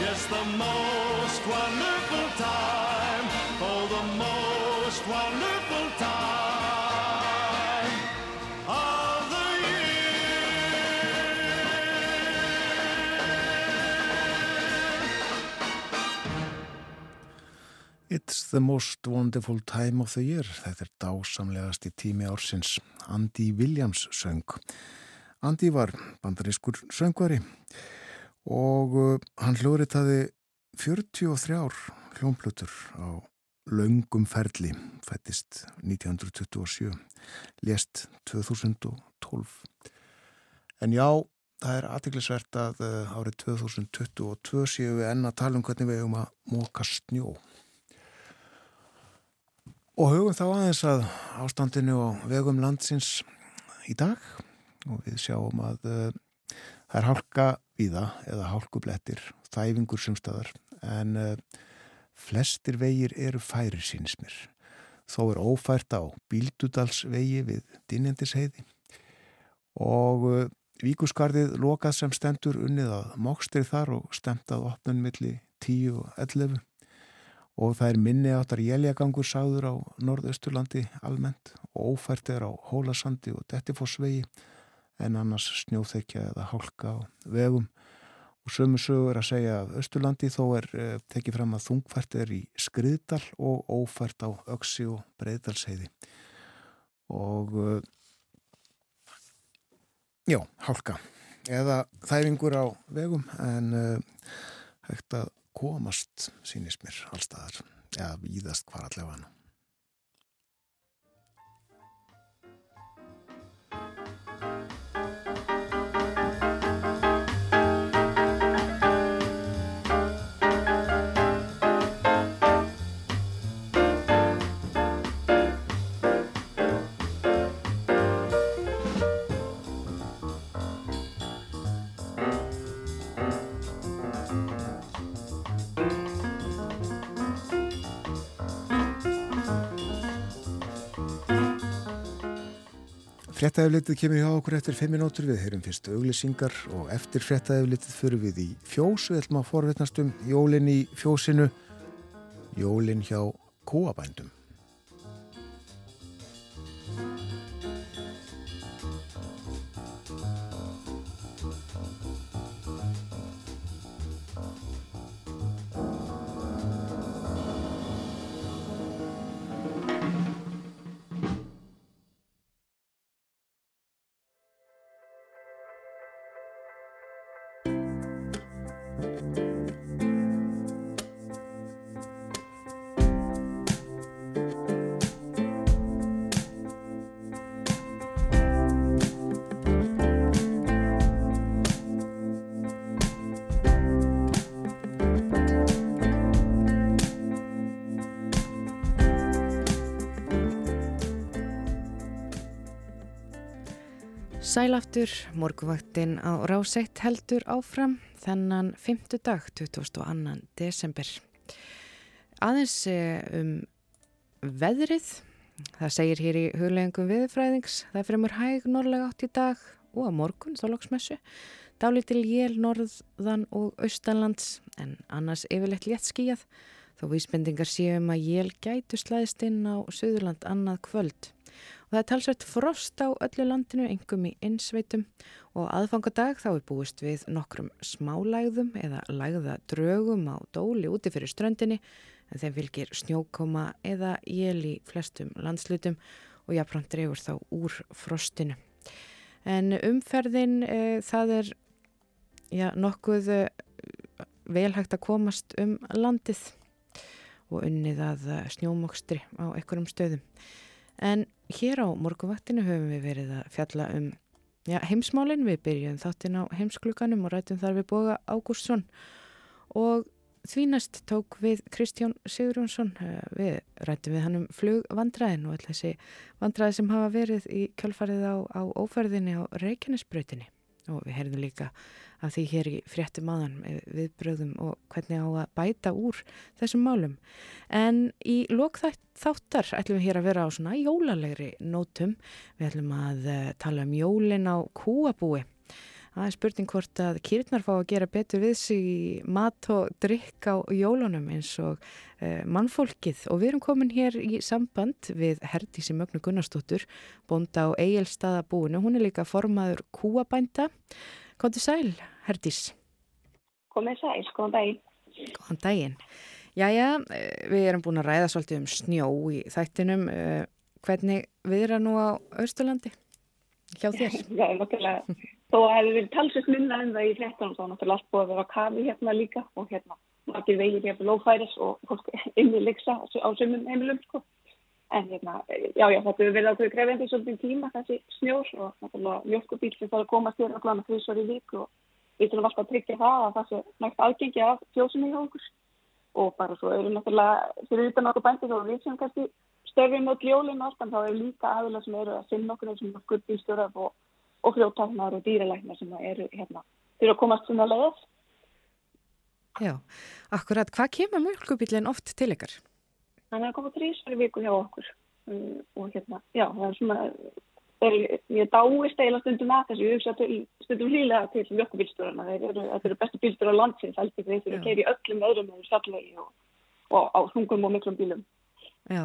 Yes, the most wonderful time. Oh, the most wonderful time of the It's the most wonderful time of the year. Þetta er dásamlegast í tími ársins. Andy Williams söng. Andy var bandarískur söngvari og uh, hann hljóðritaði 43 ár hljómplutur á laungum ferli, fættist 1927, lést 2012. En já, það er aðtiklisvert að uh, árið 2022 séu við enn að tala um hvernig við hefum að móka snjó. Og hugum þá aðeins að ástandinu á vegum landsins í dag og við sjáum að uh, það er hálka víða eða hálkublettir, þæfingur sumstaðar en uh, flestir vegir eru færi sínismir. Þó er ófært á Bíldudalsvegi við Dinjandisheiði og uh, Víkuskarðið lokað sem stendur unnið að mókstir þar og stemt að opnun milli 10 og 11 og það er minni áttar jæljagangur sáður á norðausturlandi almennt og ófært er á Hólasandi og Dettifossvegi en annars snjóþekja eða hálka á vegum og sömu sögur að segja að Östurlandi þó er eh, tekið fram að þungfært er í Skriðdal og ófært á Öksi og Breiðdalsheiði og eh, já, hálka eða þæfingur á vegum en eh, hægt að komast, sínist mér, allstaðar, eða víðast hvar allavega hann. Frettæðuflitið kemur hjá okkur eftir 5 minútur við heyrum fyrst auglisingar og eftir frettæðuflitið fyrir við í fjós við ætlum að forvetnast um jólin í fjósinu. Jólin hjá kóabændum Sælaftur, morguvaktin á ráseitt heldur áfram þennan 5. dag 22. desember. Aðeins eh, um veðrið, Það segir hér í hugleggingum viðfræðings, það fremur hæg norðlega átt í dag og á morgun þólagsmessu. Dálítil jél norðan og austanlands en annars yfirleitt létt skíjað þó vísbendingar séum að jél gætu slæðist inn á Suðurland annað kvöld. Og það er talsveit frost á öllu landinu, engum í innsveitum og aðfangadag þá er búist við nokkrum smálægðum eða lægða drögum á dóli úti fyrir ströndinni en þeim fylgir snjókoma eða jél í flestum landslutum og jáfnframt drefur þá úr frostinu. En umferðin e, það er já, nokkuð e, velhægt að komast um landið og unnið að snjómokstri á einhverjum stöðum. En hér á morguvaktinu höfum við verið að fjalla um já, heimsmálinn. Við byrjum þáttinn á heimsklukanum og rætum þar við boga Ágúrsson og því næst tók við Kristján Sigurjónsson. Við rætum við hann um flugvandræðin og alltaf þessi vandræði sem hafa verið í kjálfarið á, á óferðinni á Reykjanesbröytinni og við heyrðum líka af því hér í fréttum aðan viðbröðum og hvernig á að bæta úr þessum málum. En í lokþáttar ætlum við hér að vera á svona jólalegri nótum. Við ætlum að uh, tala um jólin á kúabúi. Það er spurning hvort að kýrnar fá að gera betur við sig í mat og drikk á jólunum eins og uh, mannfólkið. Og við erum komin hér í samband við Herdísi Mögnu Gunnarsdóttur, bonda á Egilstaðabúinu. Hún er líka formaður kúabænda. Kontur sæl, Herdís. Komið sæl, góðan daginn. Góðan daginn. Jæja, eh, við erum búin að ræða svolítið um snjó í þættinum. Eh, hvernig við erum nú á Östurlandi hjá þér? Já, náttúrulega. Þó hefur verið talsist minna en það í hrettanum þá náttúrulega allt búið að vera kafi hérna líka og hérna margir vegir hérna lófæris og fólk inni liksa á sömum heimilum sko. En hérna, já, já, þetta hefur verið ákveði krefjandi svolítið tíma þessi snjór og náttúrulega mjölkubíl sem þarf að komast hér á klána þrísvar í vik og við þurfum alltaf að tryggja það að það sé nægt aðgengi af fjósunni hjá okkur og bara svo eru náttúrulega fyrir utan okkur bændi þá við sem kannski störfum ljólinn og allt en þá eru líka aðila sem eru að sinna okkur eins og skuldbílstjóraf og, og frjóttaknar og dýralæknar sem eru hérna fyrir að komast svona leiðast. Já, akkurat, hvað kemur mjölkubílinn oft til ykkar? Þannig að koma þrísvar í viku hjá okkur. Um, og hérna, já, það er svona er, ég dáist eiginlega stundum að þessu, ég hugsa til, stundum hlýlega til mjölkubílstjórarna, þetta eru bestu bílstjórar landsins, heldur þeir þurfa að keira í öllum öðrum með sallegi og, og á þungum og miklum bílum. Já,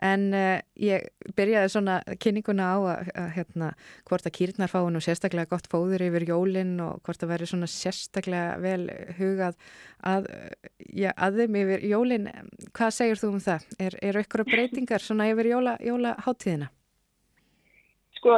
en uh, ég byrjaði svona kynninguna á að, að hérna, hvort að kýrnar fái nú sérstaklega gott fóður yfir jólinn og hvort að veri svona sérstaklega vel hugað að, já, að þeim yfir jólinn. Hvað segir þú um það? Er, er eitthvað breytingar svona yfir jóla, jólaháttíðina? Sko,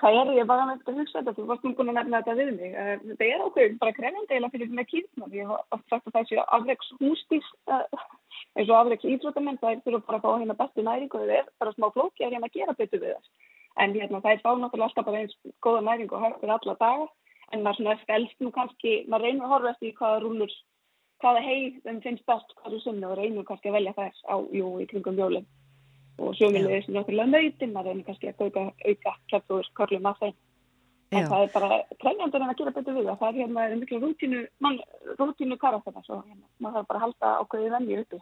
það er ég bara með þetta að hugsa þetta, þú varst nú búin að nefna þetta við mig. Þetta er ákveð bara krefjandi eða fyrir með kýrnar. Ég hef oft sagt að þessi afreiks hústís eins og afreiks íþróttamenn, það er fyrir bara að fá hérna bestu næring og það er bara smá flóki að hérna gera betur við þess. En hérna það er fá náttúrulega alltaf bara eins góða næring og hægt fyrir alla daga, en maður svona stelst nú kannski, maður reynur að horfa eftir hvaða rúlur, hvaða heið þeim finnst best sinni og sjómiðlega sem náttúrulega nöytin, maður reynir kannski að auka, auka klæptur körlum að þeim. En Já. það er bara trefjandur en að gera betur við það. Er hérna er miklu rútínu, rútínu karakterna, svo hérna, maður þarf bara að halda ákveði venni uppi.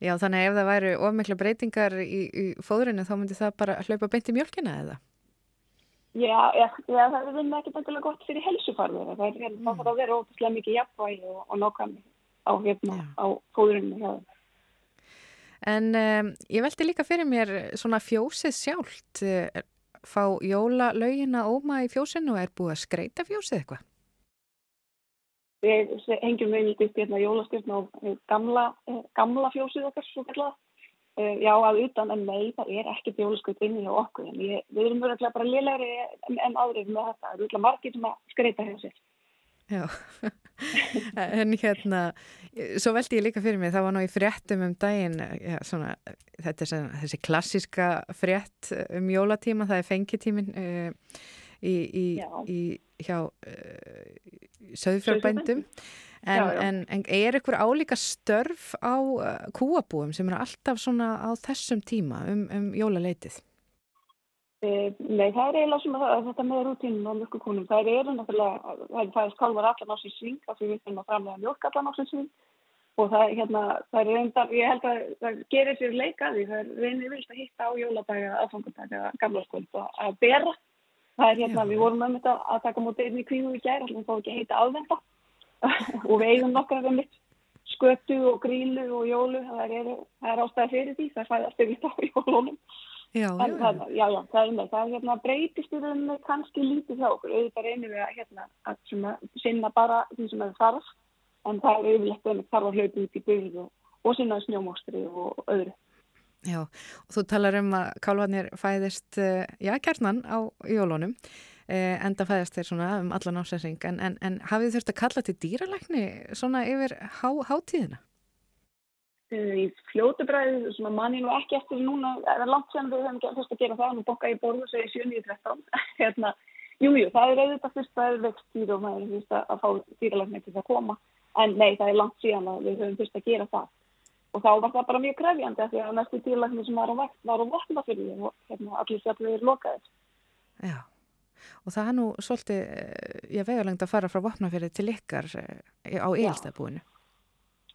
Já, þannig ef það væri ofmikla breytingar í, í fóðurinu þá myndi það bara hlaupa beint í mjölkina eða? Já, já, já það er vinna ekkert endilega gott fyrir helsufarður. Það er mm. það að vera ótrúslega mikið jafnvægi og, og nokkami á, hérna, á fóðurinu það. En um, ég veldi líka fyrir mér svona fjósið sjálft, fá jólalögin að óma í fjósinu og er búið að skreita fjósið eitthvað? Við hengjum einnig upp hérna jólaskjöfn á gamla, gamla fjósið okkar svo kallað. Já, að utan en nei, það er ekkert jólaskjöfn inni á okkur. En ég, við erum verið bara liðlegri en, en aðrið með þetta. Það eru margir sem að skreita fjósið. Já, en hérna, svo veldi ég líka fyrir mig, það var nú í fréttum um daginn, já, svona, þetta er svona, þessi klassiska frétt um jólatíma, það er fengitímin uh, í, í, í, hjá uh, söðfjárbændum, en, en, en er ykkur álíka störf á kúabúum sem eru alltaf svona á þessum tíma um, um jólaleitið? Nei, það er eiginlega svona þetta með rútínum og mjölkukonum. Það eru náttúrulega, það fæðist kálvar allan á sín sving af því við þurfum að framlega mjölk allan á sín sving og það, hérna, það er reyndar, ég held að það gerir sér leika því, það er reynir vilt að hitta á jóladaga, aðfangardaga, gamlarskvöld og að bera. Það er hérna, við vorum með þetta að taka mútið inn í kvíðu í gæri, alltaf þá ekki að heita aðvenda og við eigum nokkar um mitt skötu og grílu og jólu, það er, það er ástæði fyrir því, það fæðast yfir á jólunum. Já, En, já, það, já, já, það er með, það hérna breytist í rauninni kannski lítið hjá okkur, auðvitað reynir við að hérna að svona, sinna bara því sem er þarf, en það er yfirlegt að þarf að hlaupa út í byrð og, og sinna snjómóstri og öðru. já. Og þú talar um að kálvarnir fæðist, eh, já, kjarnan á jólunum, eh, enda fæðist þeir svona um allan ásensing, en, en, en hafið þurft að kalla til dýralækni svona yfir há, hátíðina? Í fljótu bræði, svona manni nú ekki eftir núna, er langt sem við höfum fyrst að gera það, nú bokka ég borðu og segi 7.13, hérna, jú, jú, það er auðvitað fyrst að það er vext dýr og maður er fyrst að fá dýralækni til það að koma, en nei, það er langt síðan að við höfum fyrst að gera það. Og þá var það bara mjög krefjandi af því að næstu dýralækni sem var á vakt var á votna fyrir því og hérna, allir sjallir er lokaðir. Já, og það er nú svolítið, eh, ég vegulengt að fara frá vopnafjörði til ykkar eh, á eilstæðbúinu.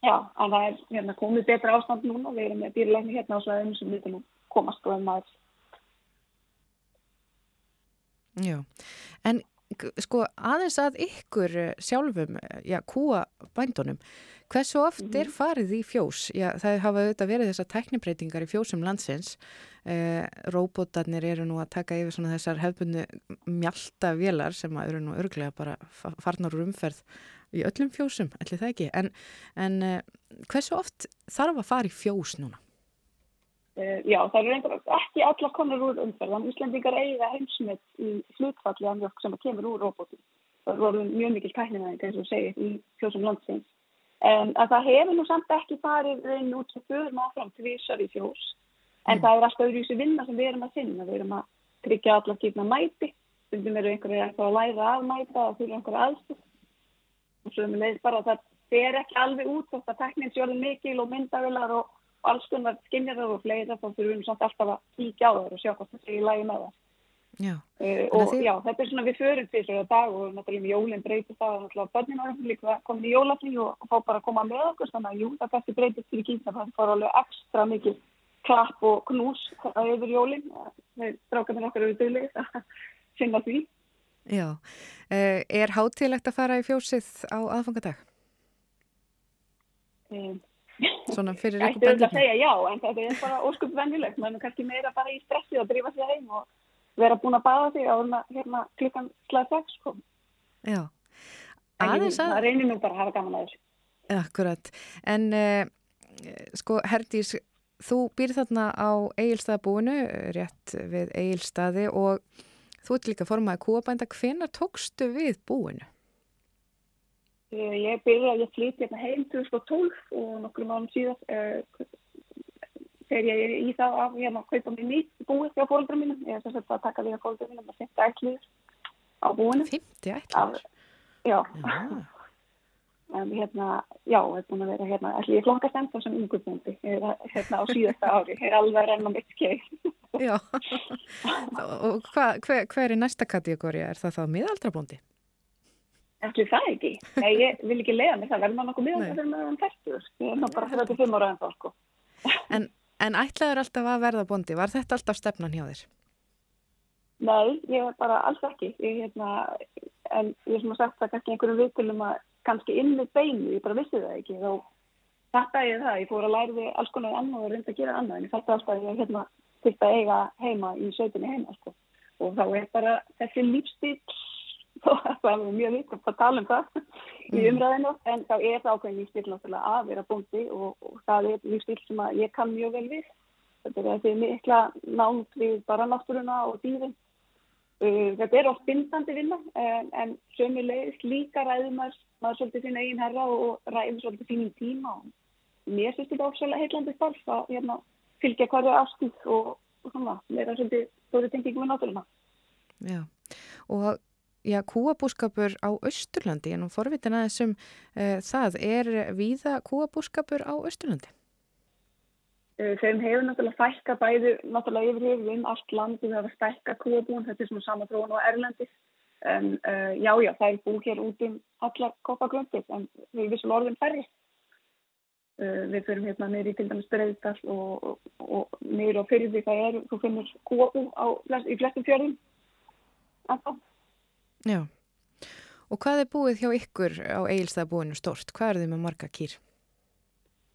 Já, en það er hérna, komið betra ástand núna, við erum með dýralækni hérna á svæðinu sem við nú komast og maður Já, en sko aðeins að ykkur eh, sjálfum, eh, já, kúa bændunum, hversu oft er farið í fjós? Já, það hafa auðvitað verið þessar tæknibreitingar í fjósum landsins, eh, róbótarnir eru nú að taka yfir svona þessar hefbundu mjálta vélar sem að eru nú örglega bara fa- farnar úr umferð í öllum fjósum, ætli það ekki, en, en eh, hversu oft þarf að fara í fjós núna? Uh, já, það eru reyndar ekki allar konar úr umferðan. Íslandingar eiga heimsmet í hlutfalli af mjölk sem kemur úr róbótum. Það voru mjög mikil tækninæðing eins og segir í fjósum landsins. En að það hefur nú samt ekki farið reyn út sem förum áfram tvísar í fjós. En það er alltaf öðruvísi vinna sem við erum að finna. Við erum að tryggja allar kýrna mæti. Stundum eru einhverju að læra að mæta og fyrir einhverju aðstöð. Og svo með bara að það fer ekki alveg út þótt að teknin sjóðin mikil og myndavilar og alls konar skinnjarar og fleira þá þurfum við samt alltaf að kíkja á það og sjá hvað það sé í lagi með það. Já, Uh, og þið- já, þetta er svona við förum til þessari dag og náttúrulega með jólinn breytist það og náttúrulega börnin árum líka komin í jólafni og, og fá bara að koma með okkur þannig að jú, það kannski breytist fyrir kýrna það fór alveg ekstra mikið klapp og knús yfir jólinn þeir strákarnir okkar eru duglegir að finna því. Já. Eh, er hátíðlegt að fara í fjósið á aðfangadag? Um, Svona fyrir ykkur ætti auðvitað að bændurna? segja já, en þetta er bara óskup venjulegt. Maður er kannski meira bara í stressi og drífa sér heim og vera búin að baða sig á hérna klukkan slæð sex, sko. Já, aðeins að... Það reynir nú bara að hafa gaman að þessu. Akkurat, en uh, sko Herdís, þú býr þarna á Egilstaðabúinu, rétt við Egilstaði og þú ert líka formaði kúabænda, hvenar tókstu við búinu? Eh, Ég byrjaði að ég flytti hérna heim 2012 og nokkrum árum síðan uh, þegar ég er í það að hérna kaupa mér nýtt búið hjá fólkdra mínum. Ég er þess að taka við hjá fólkdra mínum að setja ætlið á búinu. 50 ætlar? Já. Já, En hérna, já, það er búin að vera hérna, ætli ég flokkast ennþá sem yngurbúndi hérna á síðasta ári, ég er alveg að renna mitt skeið. já. og hva, hver, hver er næsta kategóri? Er það þá miðaldrabóndi? Ætli það ekki? Nei, ég vil ekki leiða mig, það verður maður nokkuð maður er um 40. Ég er nú bara 35 ára ennþá, sko. En, en ætlaður alltaf að verða bóndi? Var þetta alltaf stefnan hjá þér? Nei, ég er bara alls ekki. Ég, hérna, en ég sem að sagt það kannski einhverjum viðtölum að kannski inn með beinu, ég bara vissi það ekki. Þá fatta ég það, ég fór að læra við alls konar annað og reynda að gera annað, en ég fatta alltaf að ég hérna þurfti að eiga heima í sveitinni heima, sko. Og þá er bara þessi lífstíl, það er mjög vitt að tala um það í umræðinu, en þá er það ákveðin lífstíl náttúrulega að vera bóndi og, og það er lífstíl sem að ég kann mjög vel við. Þetta er þessi mikla nánd við bara náttúruna og dýrin. Uh, þetta er oft bindandi vinna en, en sömulegis líka ræður maður, maður svolítið sín eigin herra og, ræður svolítið sínum tíma og mér finnst þetta ósvæmlega heitlandi starf að hérna, fylgja hverju ástíð og, og svona, vera svolítið stóri tengingum með náttúruna. Já, og já, kúabúskapur á Östurlandi, en nú forvitin aðeins um uh, það, er víða kúabúskapur á Östurlandi? Uh, þeim hefur náttúrulega fækka bæði náttúrulega yfir yfir um allt land við hafa stækka kúabúin, þetta er svona sama þróun á Erlendis en uh, já já, það er bú hér út um allar koppagröndir en við vissum orðin færri. Uh, við fyrir hérna í til dæmis Breiðdal og, og, og niður á fyrði það er, þú finnur kópu flest, í flestum fjörðum. Alltaf. Já. Og hvað er búið hjá ykkur á eigilstaðabúinu stort? Hvað er þið með marga kýr?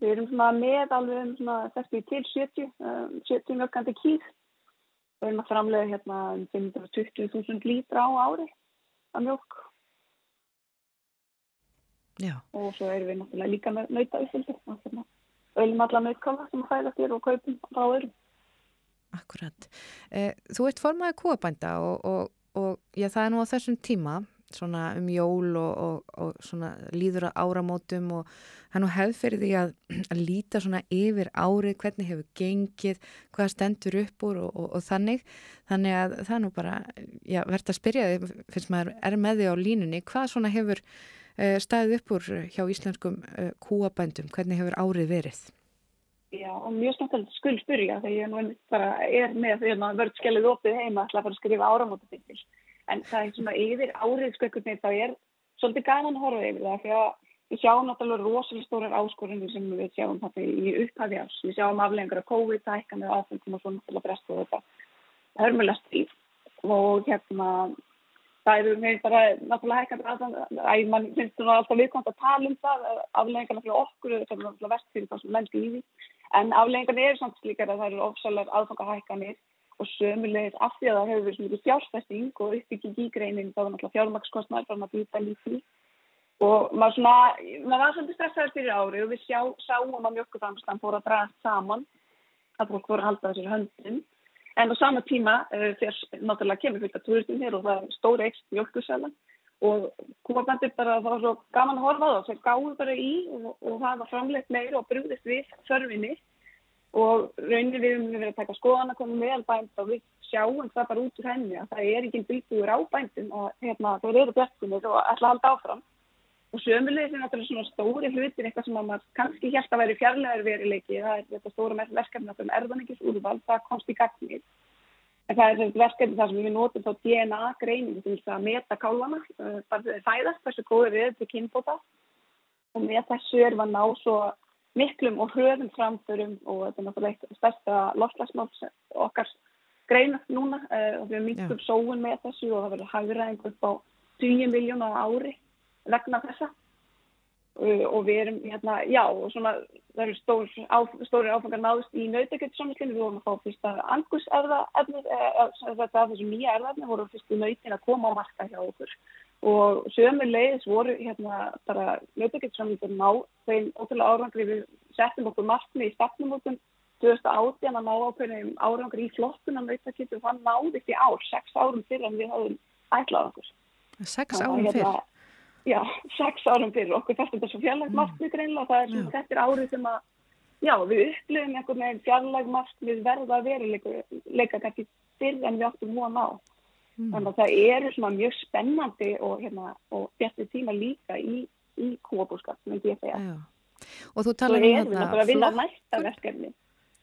Við erum svona með alveg um svona 60 til 70, um, 70 mjölkandi kýr. Við erum að framlega hérna um 520.000 lítra á ári af mjölk Já. og svo erum við náttúrulega líka með nauta uppfyldi. Öllum alla nautkála sem að fæða þér og kaupum frá öðrum. Akkurat. Eh, þú ert formaði kúabænda og, og, og já, það er nú á þessum tíma svona um jól og, og, og svona líður að áramótum og er nú hefð fyrir því að, að líta svona yfir árið, hvernig hefur gengið, hvað stendur upp úr og, og þannig. Þannig að það er nú bara, já, verðt að spyrja þig, finnst maður er með því á línunni, hvað svona hefur uh, staðið upp úr hjá íslenskum uh, kúabændum, hvernig hefur árið verið? Já, og mjög skemmtilegt skuld spyrja þegar ég nú bara er með því að maður verður skellið opið heima að fara að skrifa áramótatingil. En það er svona yfir árið skökkunni þá er svolítið gaman að horfa yfir það því að við sjáum náttúrulega rosalega stórar áskorunni sem við sjáum þetta í upphafi árs. Við sjáum aflengur af COVID, tækkanir, áfengum og svona til að bresta þetta hörmulega stíf og hérna það eru með bara náttúrulega hækkandi að mann finnst það alltaf viðkvæmt að tala um það afleggingarna fyrir okkur þetta er náttúrulega verst fyrir það sem í því. En afleggingarna eru samt slíkar að það eru ofsalar aðfangahækkanir og sömulegir af því að það hefur verið svona mikið fjárstæsting og uppbygging í greinin þá er náttúrulega fjármagnskostnar frá maður býta lífi og maður svona, maður var svolítið stressaður fyrir ári og við sjá, sáum að mjölkuframslan fór að draga saman að fólk voru að halda þessir höndin en á sama tíma uh, þegar náttúrulega kemur fyrir turistin hér og það er stóri ekst mjölkusælan og kúabændir bara það var svo gaman að horfa á það þeir gáðu bara í og, og það var framleitt meira og brúðist við þörfinni og raunin við höfum verið að taka skoðan að koma með bænd og við sjáum það bara út úr henni að það er ekki bylgjur á bændum og hérna þeir eru björnir og að halda áfram. Og sömulegis er náttúrulega svona stóri hlutir eitthvað sem maður kannski helt að væri fjarlæður verileiki það er þetta stóra verkefni um erðaningis úrval, það komst í gagnir en það er þetta verkefni þar sem við notum þá DNA greining til að meta kálana, það fæðast þessu góður við til kynbóta. Og með þessu erum að ná svo miklum og hröðum framförum og þetta er náttúrulega eitt stærsta loftlagsmál okkar greinast núna og við miklum sóun með þessu og það verður hægræðing upp á 10 miljónu á ári vegna þessa. Uh, og við erum hérna, já, og svona það eru stór, á, stóri áfangar náðust í nautakjöldsamlinginu, við vorum að fá fyrsta angus erðaefnir, þetta af þessum nýja erðaefnir voru fyrstu nautin að koma á marka hjá okkur og sömur leiðis voru hérna bara nautakjöldsamlingur ná þeim ótrúlega árangri. Við settum okkur markmi í stafnumótum 2018 að ná ákveðnum árangri í flottuna nautakjöld og það náðist í ár, sex árum fyrir en við hafum ætlað okkur. Sex árum fyrir? Hérna, já, sex árum fyrir okkur fannst þetta svo fjarlægt markmið greinlega það er sem þetta er árið sem að já, við upplifum einhvern veginn fjarlægt markmið verða að vera leika kannski fyrr en við áttum hún á mm. þannig að það eru svona mjög spennandi og, hérna, og björnir tíma líka í, í kúabúskap myndi ég segja já. og þú tala um þetta að vinna næsta verkefni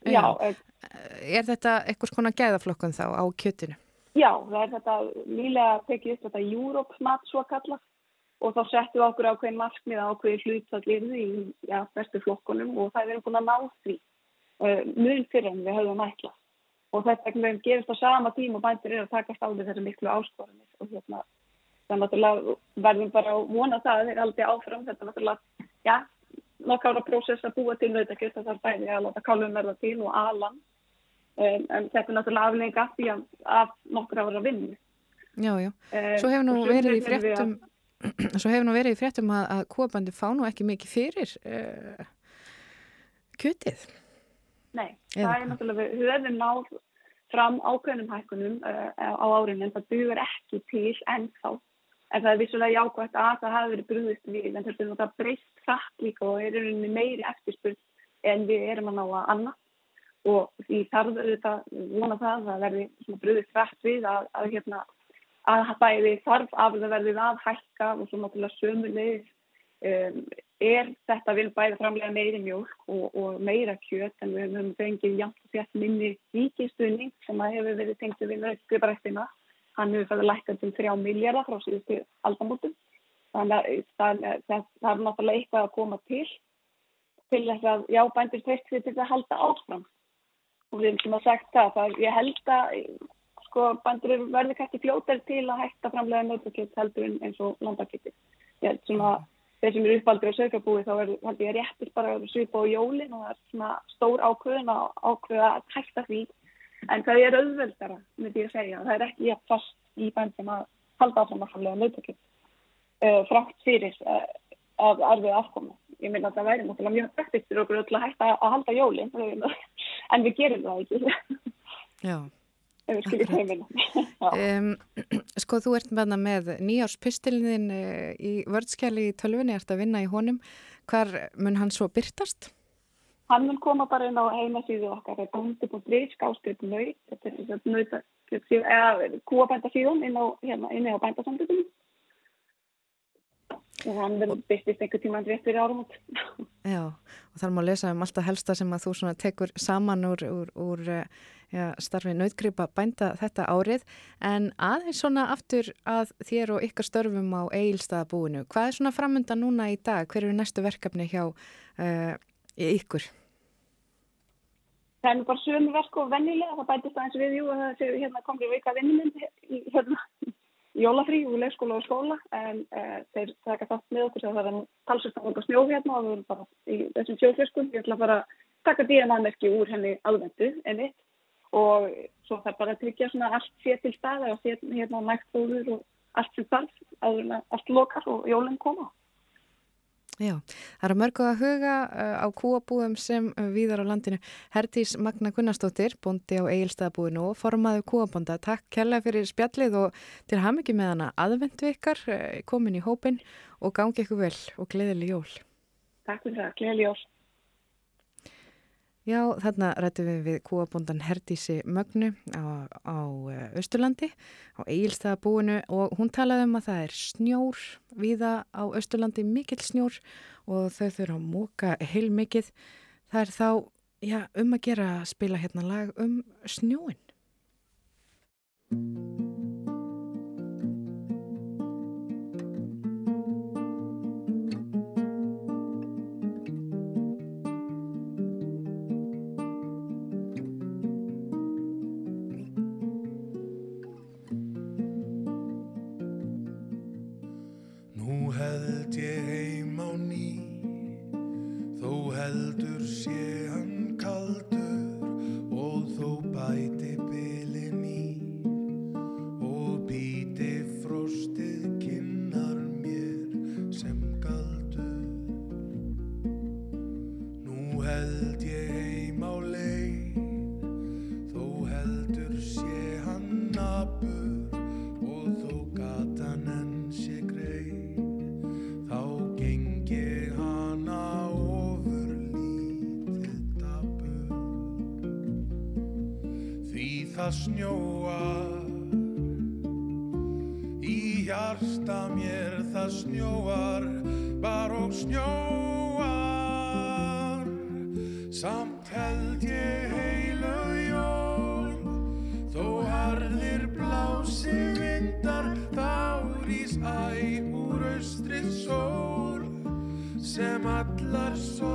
já, já, er þetta eitthvað svona gæðaflokkun þá á kjötinu? Já, það er þetta nýlega tekið upp þetta Europe mat svo kallast og þá settum við okkur ákveðin markmið ákveðin hlutallir í ja, bestu flokkunum og það er verið búin að ná því uh, mun fyrir en við höfum ætla og þetta verið gerist á sama tím og bændir eru að takast á þessu miklu áskoranir. Og hérna þannig að verðum bara að vona það að þeir aldrei áfram. Þetta náttúrulega, já, nokkara prósess að búa til nautakjöld það er bæði að láta kálum verða til og aðlan um, en þetta er náttúrulega aflega því að, að nokkra ára vinnu. Já, já, svo hefur nú verið í fréttum svo hefur nú verið í fréttum að, að kúabandi fá nú ekki mikið fyrir uh, kjötið. Nei, það er náttúrulega, við höfum náð fram ákveðnum hækkunum uh, á árinu en það byrður ekki til ennþá. En það er vissulega jákvæmt að það hafi verið brúðist við en þetta er náttúrulega breyst frætt líka og er veginn meiri eftirspurt en við erum að ná að annað og því þarf auðvitað vona það að það verði brúðist frætt við að, að hérna að bæði þarf afverðið að hækka og svo náttúrulega sömulegis um, er þetta vil bæði framlega meiri mjölk og, og meira kjöt en við höfum fengið jæmt og þétt minni ríkistunning sem að hefur verið tengt við nöðskriparættina. Hann hefur fæðið lækkað til 3 miljardar frá síðustu aldamótum. Þannig að það, er náttúrulega eitthvað að koma til til þess að, já, bændur treyst sér til að halda áfram. Og við hefum sagt það, það ég held að, sko, bændur eru verður kannski fljótar til að hætta framlega nautakjöld heldur eins og landakjöldið. Ég held svona, þeir sem eru uppaldur á sögabúi þá er, held ég, réttir bara að svipa á jólin og það er svona stór ákvöðun að ákvöða að hætta því. En það er auðveldara, myndi ég að segja. Það er ekki jafn fast í bændum að halda áfram að framlega nautakjöld. Uh, frátt fyrir uh, að erfið afkomi. Ég meina að það væri náttúrulega mjög praktiskt fyrir okkur að hætta að halda jólin, en við gerum það ekki. Já. Ef við skiljum það minna. Um, sko, þú ert með, með nýjárspistilin uh, í vördskjali í tölfunni, ert að vinna í honum. Hvar mun hann svo byrtast? Hann mun koma bara inn á heimasíðu okkar, það er brísk áskrift nöyt, þetta er þess að nöyta, eða kúabændasíðun inn á, hérna, á bændasamtökunum og hann verður byrtist einhver tíma rétt fyrir árum út. Já, og þar má lesa um alltaf helsta sem að þú tekur saman úr, úr, úr ja, starfi nautgripa bænda þetta árið, en aðeins svona aftur að þér og ykkar störfum á eigilstaðabúinu, hvað er svona framönda núna í dag, hver eru næstu verkefni hjá uh, ykkur? Það er nú bara sömu verk og vennilega, það bætist aðeins við, jú, að það séu hérna komið vika vinnumund í hérna jólafrí úr leikskóla og skóla. En uh, þeir taka þátt með okkur það er talsast að volga snjó hérna og við erum bara í þessum sjófjöskum ég ætla bara að taka DNA-merki úr henni aðvendu enni og svo það bara tryggja svona allt sé til staða og sé hérna nægt fóður og allt sem þarf að allt lokar og jólinn koma Já, það er mörgu að huga uh, á kúabúðum sem uh, viðar á landinu. Hertís Magna Gunnarsdóttir, bondi á eigilstaðabúðinu og formaðu kúabonda. Takk kærlega fyrir spjallið og til ham ekki með hana aðvendu ykkar, uh, komin í hópin og gangi ykkur vel og gleðileg jól. Takk fyrir það, gleðileg jól. Já, þarna rættum við við kúabondan Herdísi Mögnu á, á Östurlandi, á Egilstaðabúinu og hún talaði um að það er snjór viða á Östurlandi, mikill snjór og þau þurfa að móka heil mikill. Það er þá já, um að gera að spila hérna lag um snjóin. Allar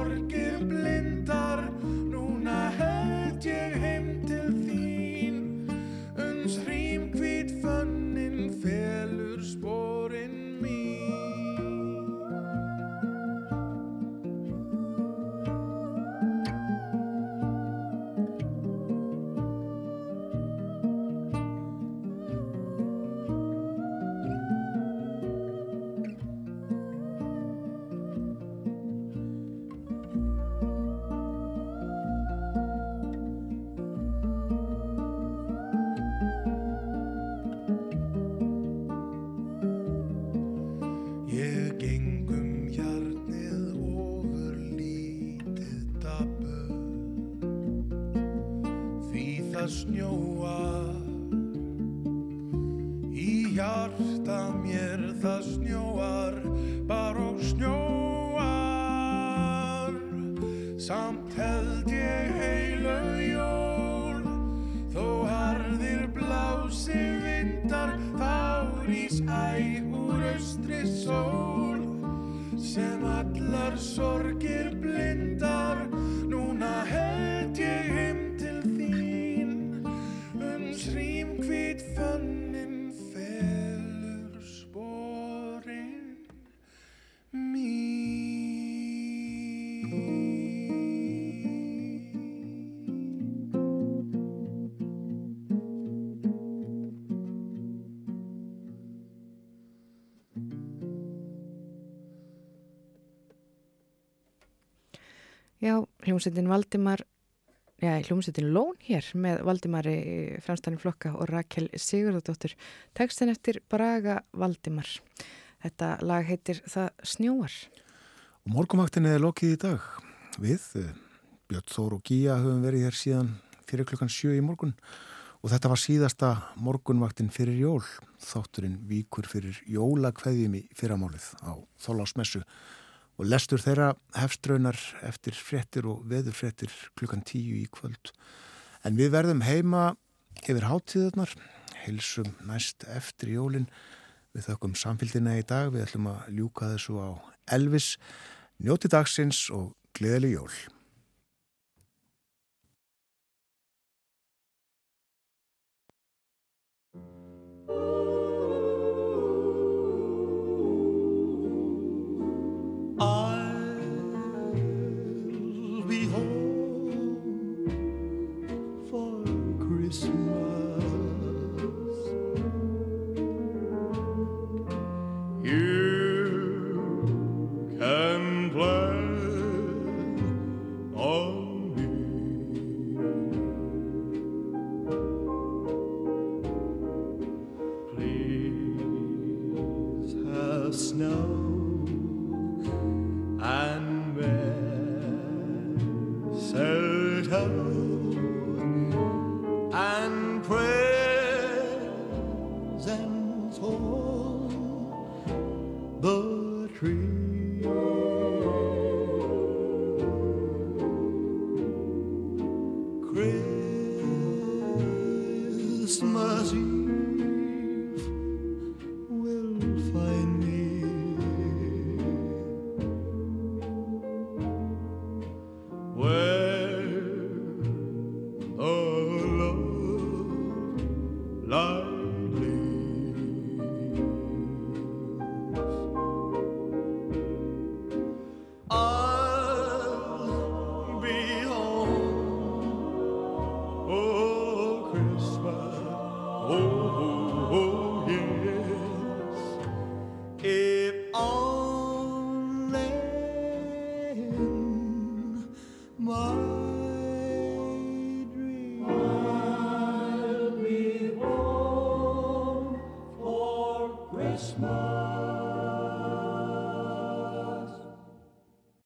hljómsveitin Valdimar, já, hljómsveitin Lón hér með Valdimari Franstæni Flokka og Rakel Sigurðardóttur. Tekstin eftir Braga Valdimar. Þetta lag heitir Það snjóar. Og morgumaktinni er lokið í dag. Við, eh, Björn Þór og Gíja, höfum verið hér síðan fyrir klukkan sjö í morgun og þetta var síðasta morgunvaktin fyrir jól. Þátturinn víkur fyrir jólakveðjum í fyrramálið á Þólásmessu og lestur þeirra hefstraunar eftir fréttir og veðurfréttir klukkan tíu í kvöld. En við verðum heima yfir hátíðunar, heilsum næst eftir jólinn. Við þökkum samfélgina í dag, við ætlum að ljúka þessu á Elvis, njóti dagsins og gleðileg jól.